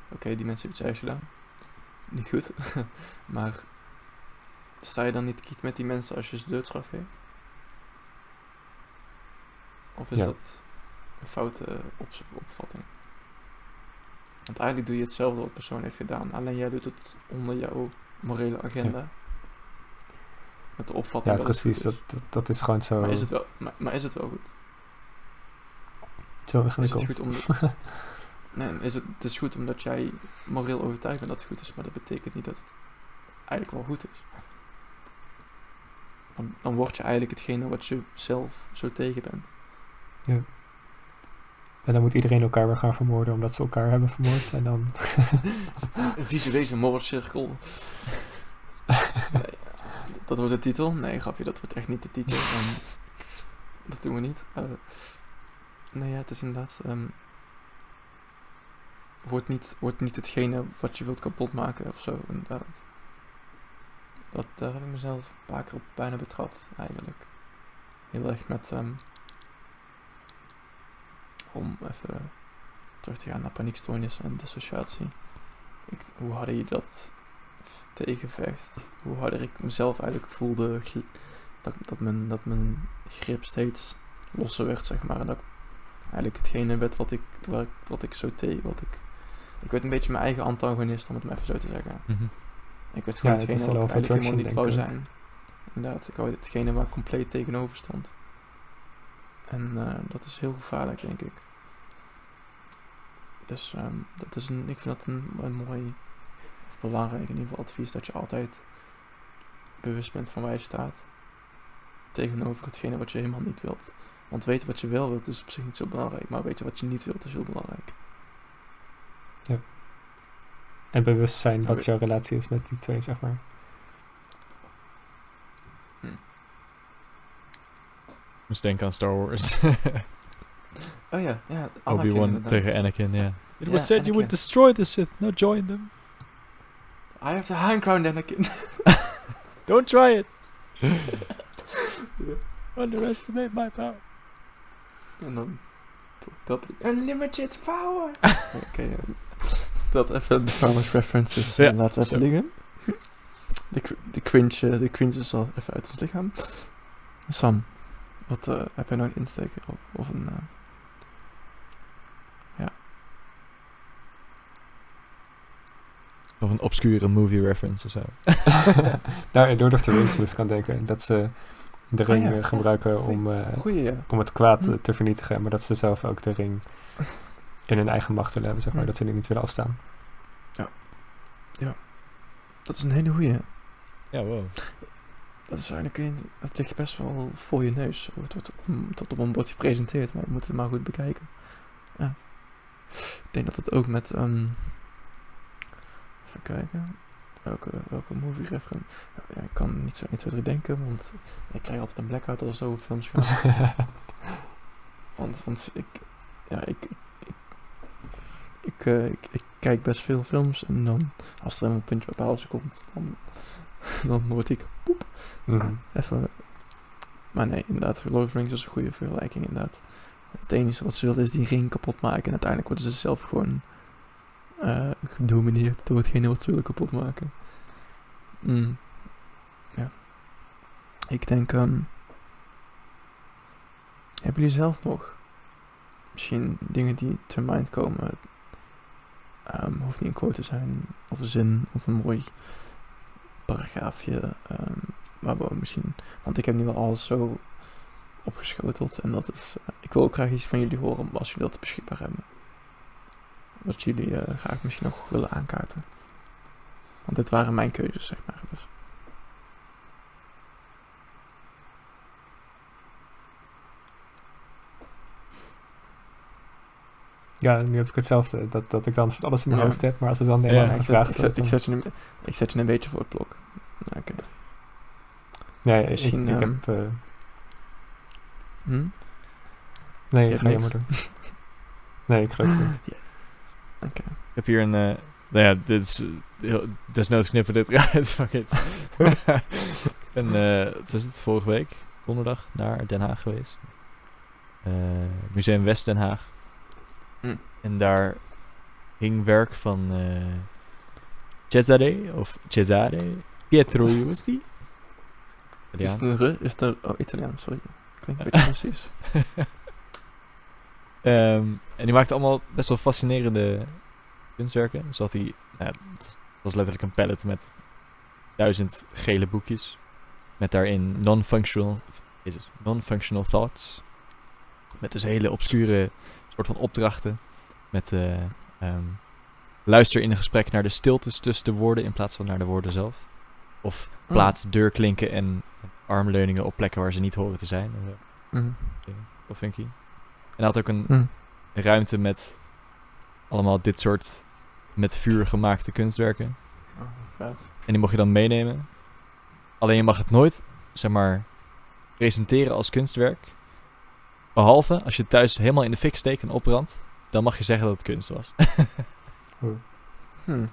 Oké, die mensen hebben iets gedaan. Niet goed. maar sta je dan niet kiet met die mensen als je ze doodstraf geeft? Of is Ja. dat een foute op opvatting? Want eigenlijk doe je hetzelfde wat de persoon heeft gedaan. Alleen jij doet het onder jouw morele agenda. Met de opvatting Ja, dat precies. Dat, is. dat, dat is gewoon zo, Maar is het wel, maar, maar is het wel goed? zo Is het goed om... nee, is het, het is goed omdat jij moreel overtuigd bent dat het goed is, maar dat betekent niet dat het eigenlijk wel goed is. Dan, dan word je eigenlijk hetgene wat je zelf zo tegen bent. En dan moet iedereen elkaar weer gaan vermoorden omdat ze elkaar hebben vermoord. En dan, Een visuele moordcirkel. nee, dat wordt de titel? Nee, grapje, dat wordt echt niet de titel. Ehm, dat doen we niet. Eh, nee, ja, het is inderdaad... ehm wordt, niet, wordt niet hetgene wat je wilt kapotmaken of zo, inderdaad. Dat, daar heb ik mezelf een paar keer op bijna betrapt, eigenlijk. Heel erg met... ehm, om even terug te gaan naar paniekstoornis en dissociatie. Ik, hoe harder je dat tegenvecht, hoe harder ik mezelf eigenlijk voelde dat, dat, mijn, dat mijn grip steeds losser werd, zeg maar. En dat ik eigenlijk hetgene werd wat ik, wat ik zo tegen, wat ik... Ik werd een beetje mijn eigen antagonist, om het maar even zo te zeggen. Mhm. Ik werd gewoon Ja, hetgene wat ik eigenlijk helemaal niet wou zijn. Inderdaad, ik wou hetgene waar ik compleet tegenover stond. En ehm, dat is heel gevaarlijk, denk ik. Dus ehm, dat is een, ik vind dat een, mooi, belangrijk in ieder geval advies, dat je altijd bewust bent van waar je staat. Tegenover hetgene wat je helemaal niet wilt. Want weten wat je wel wilt is op zich niet zo belangrijk, maar weten wat je niet wilt is heel belangrijk. Ja. En bewust zijn wat jouw relatie is met die twee, zeg maar. Denken aan Star Wars. Oh yeah, yeah. Anakin Obi-Wan inderdaad. tegen Anakin, yeah. It Ja, was said you would destroy the Sith, not join them. I have the high ground, Anakin. Don't try it. Underestimate my power. Dan... Dat, unlimited power! okay. ja. dat even de Star Wars references Ja, eh, laten we even liggen. De, de, cringe, de cringe is al even uit het lichaam. Sam, wat eh, heb jij nou een insteek of, of een... eh, Of een obscure movie reference of zo. nou, in Lord of the Rings moest ik aan denken. Dat ze de Oh ring ja, eh, ja. gebruiken om, eh, Goeie, ja. om het kwaad Hm. te vernietigen. Maar dat ze zelf ook de ring in hun eigen macht willen hebben, zeg maar. Hm. Dat ze die niet willen afstaan. Dat is een hele goeie. Ja, wow. Dat is eigenlijk een... Het ligt best wel voor je neus. Het wordt mm, tot op een bord gepresenteerd, maar je moet het maar goed bekijken. Ja. Ik denk dat het ook met... ehm even kijken. Welke, welke movie reference... Ja, ik kan niet zo 1, 2, 3 denken, want ik krijg altijd een blackout als het over films gaat. want, want ik... Ja, ik... Ik, ik, ik, eh, ik, ik kijk best veel films en dan... Als er een puntje op pauze komt, dan... Dan word ik Mhm. Even. Maar nee, inderdaad, Lord of the Rings is een goede vergelijking, inderdaad. Het enige wat ze willen is die ring kapot maken. En uiteindelijk worden ze zelf gewoon eh, gedomineerd door hetgene wat ze willen kapot maken. Mm. Ja. Ik denk, ehm hebben jullie zelf nog misschien dingen die te mind komen? Ehm, hoeft niet een quote te zijn, of een zin, of een mooi paragraafje. ehm, waar we misschien, want ik heb nu wel alles zo opgeschoteld en dat is, eh, ik wil ook graag iets van jullie horen als jullie dat beschikbaar hebben. Wat jullie eh, graag misschien nog willen aankaarten. Want dit waren mijn keuzes, zeg maar. Dus. Ja, nu heb ik hetzelfde. Dat, dat ik dan van alles in mijn Ja. hoofd heb. Maar als het dan Ja, helemaal aan ik, een zet, ik, zet, ik, je nu, ik zet je een beetje voor het blok. Nou, Oké. Nee, ik, misschien, ik ehm, heb... eh, Hm? nee, je hebt ga je maar doen. nee, ik geloof het niet. Oké. Ik heb hier een... eh nou ja, dit is... heel- desnoods knippen dit eruit. Fuck it. ik ben, eh wat was het, vorige week, donderdag, naar Den Haag geweest. Eh, Museum West Den Haag. Hm. En daar hing werk van eh Cesare, of Cesare, Pietro Giusti. Is het een? Is het een... Oh, Italiaan, sorry. Klinkt een beetje precies. Ehm, en die maakte allemaal best wel fascinerende kunstwerken. Dus had hij, nou, het was letterlijk een pallet met duizend gele boekjes. Met daarin non-functional, non-functional thoughts. Met dus hele obscure soort van opdrachten. Met eh, ehm, luister in een gesprek naar de stiltes tussen de woorden in plaats van naar de woorden zelf. Of plaats deurklinken en armleuningen op plekken waar ze niet horen te zijn. en zo. Mm. Of funky. En hij had ook een Mm. ruimte met allemaal dit soort met vuur gemaakte kunstwerken. Oh, vet. En die mocht je dan meenemen. Alleen je mag het nooit, zeg maar, presenteren als kunstwerk. Behalve als je het thuis helemaal in de fik steekt en opbrandt. Dan mag je zeggen dat het kunst was. Hm.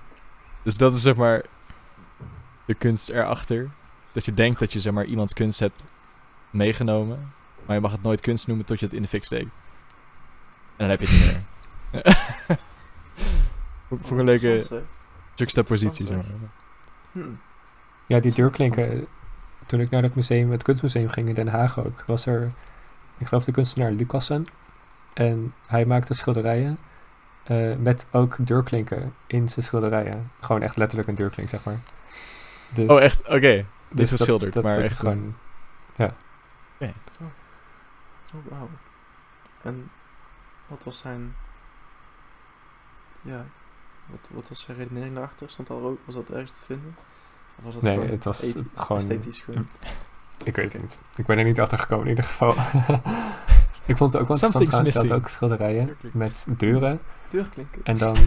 dus dat is zeg maar de kunst erachter. Dat je denkt dat je zeg maar iemands kunst hebt meegenomen. Maar je mag het nooit kunst noemen tot je het in de fik steekt. En dan heb je het niet meer. voor, een leuke juxtapositie, zeg maar. Hm. Ja, die Dat deurklinken. interessant. Toen ik naar het museum, het kunstmuseum ging in Den Haag ook, was er, ik geloof de kunstenaar Lucassen. En hij maakte schilderijen eh, met ook deurklinken in zijn schilderijen. Gewoon echt letterlijk een deurklink, zeg maar. Dus, Oh, echt? Oké. dus Dit is geschilderd, maar dat echt is gewoon... Oh, wauw. En wat was zijn... Ja, wat, wat was zijn redenering daarachter? Stond daar ook, was dat ergens te vinden? Of was dat Nee, gewoon het was gewoon- esthetisch gewoon? Ik weet het niet. Ik ben er niet achter gekomen in ieder geval. ik vond het ook wel interessant trouwens, had ook schilderijen Deurklink. met deuren. Deurklinken. En dan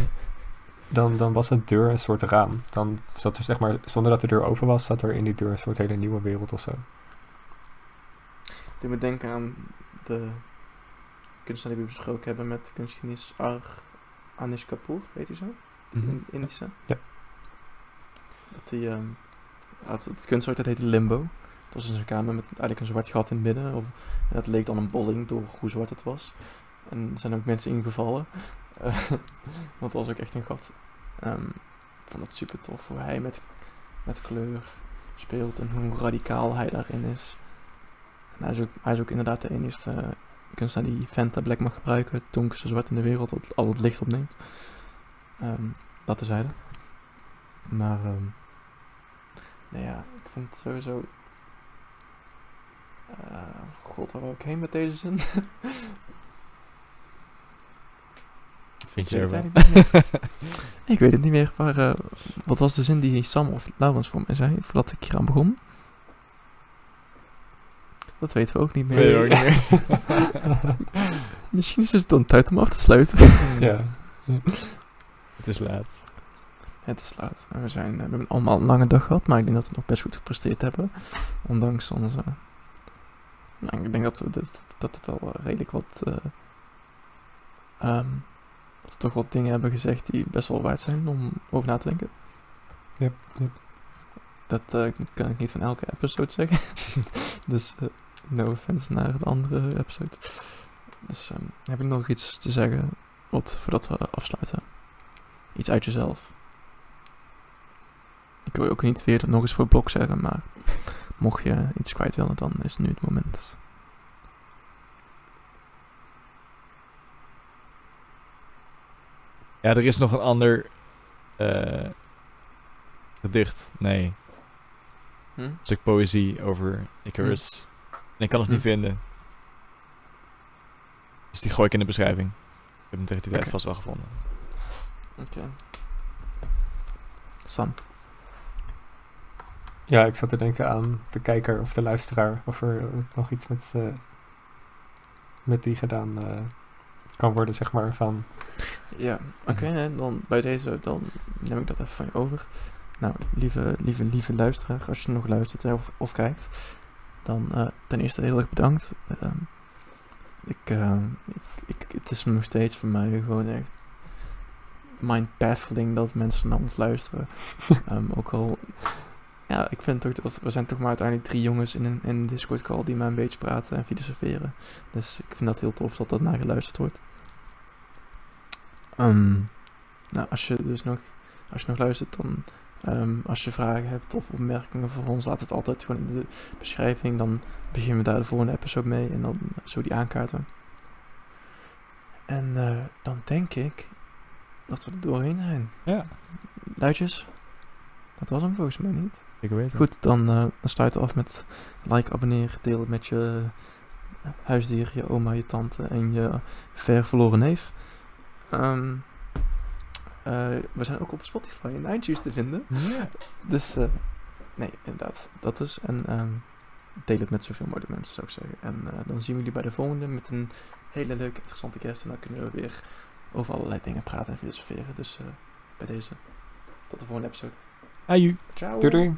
dan, dan was het deur een soort raam. Dan zat er, zeg maar, zonder dat de deur open was, zat er in die deur een soort hele nieuwe wereld of zo. Ik moet denken aan de kunstenaar die we besproken hebben met kunstgenienis Ar Anish Kapoor, weet u zo? Mhm. In Indische. Ja. Dat die, ehm had, het kunstwerk dat heette Limbo. Dat was dus een kamer met eigenlijk een zwart gat in het midden. En dat leek dan een bolling door hoe zwart het was. En er zijn ook mensen ingevallen. Eh, want het was ook echt een gat. Ehm, ik vond dat super tof hoe hij met, met kleur speelt en hoe radicaal hij daarin is. En hij is ook, hij is ook inderdaad de enige kunstenaar die Fanta Black mag gebruiken. Het donkerste zwart in de wereld dat al het licht opneemt. Ehm dat tezijde. Maar, ehm nou ja, ik vind het sowieso... eh, God, waar wil ik heen met deze zin? Vind je er wel? ik weet het niet meer, maar eh, wat was de zin die Sam of Laurens voor mij zei voordat ik hier aan begon? Dat weten we ook niet meer. Je ook niet meer. Misschien is het dan tijd om af te sluiten. ja. Het is laat. Het is laat. We, zijn, eh, we hebben allemaal een lange dag gehad, maar ik denk dat we nog best goed gepresteerd hebben. Ondanks onze... Nou, ik denk dat, we dit, dat het wel eh, redelijk wat... ehm, dat we toch wat dingen hebben gezegd die best wel waard zijn om over na te denken. Yep, yep. Dat eh, kan ik niet van elke episode zeggen. dus no offense naar de andere episodes. Dus ehm, heb ik nog iets te zeggen wat, voordat we afsluiten? Iets uit jezelf. Ik wil je ook niet weer nog eens voor blok zeggen, maar mocht je iets kwijt willen, dan is nu het moment. Ja, er is nog een ander eh, gedicht. Nee, Hm? een stuk poëzie over Icarus. En ik kan het niet Hm. vinden. Dus die gooi ik in de beschrijving. Ik heb hem tegen die tijd vast wel gevonden. Oké. Sam. Ja, ik zat te denken aan de kijker of de luisteraar. Of er nog iets met, eh, met die gedaan eh, kan worden, zeg maar. Van, Ja, oké, dan bij deze, dan neem ik dat even van je over. Nou, lieve, lieve, lieve luisteraar, als je nog luistert hè, of, of kijkt, dan eh, ten eerste heel erg bedankt. Ehm, ik, ehm, ik, ik, het is nog steeds voor mij gewoon echt mind-baffling dat mensen naar ons luisteren. Ehm, ook al, ja, ik vind toch, dat we zijn toch maar uiteindelijk drie jongens in een, in een Discord call die maar een beetje praten en filosoferen. Dus ik vind dat heel tof dat dat naar geluisterd wordt. Ehm, nou, als je dus nog, als je nog luistert, dan ehm, als je vragen hebt of opmerkingen voor ons, laat het altijd gewoon in de beschrijving. Dan beginnen we daar de volgende episode mee en dan zo die aankaarten. En eh, dan denk ik dat we er doorheen zijn. Ja, Luidjes, dat was hem volgens mij niet. Goed, dan, eh, dan sluiten we af met like, abonneer, deel met je huisdier, je oma, je tante en je ver verloren neef. Ehm, eh, we zijn ook op Spotify en iTunes te vinden. Ja. Dus eh, nee, inderdaad, dat dus. En ehm, deel het met zoveel mogelijk mensen, zou ik zeggen. En dan zien we jullie bij de volgende met een hele leuke, interessante kerst. En dan kunnen we weer over allerlei dingen praten en filosoferen. Dus bij deze, tot de volgende episode. Are you? Doodoo.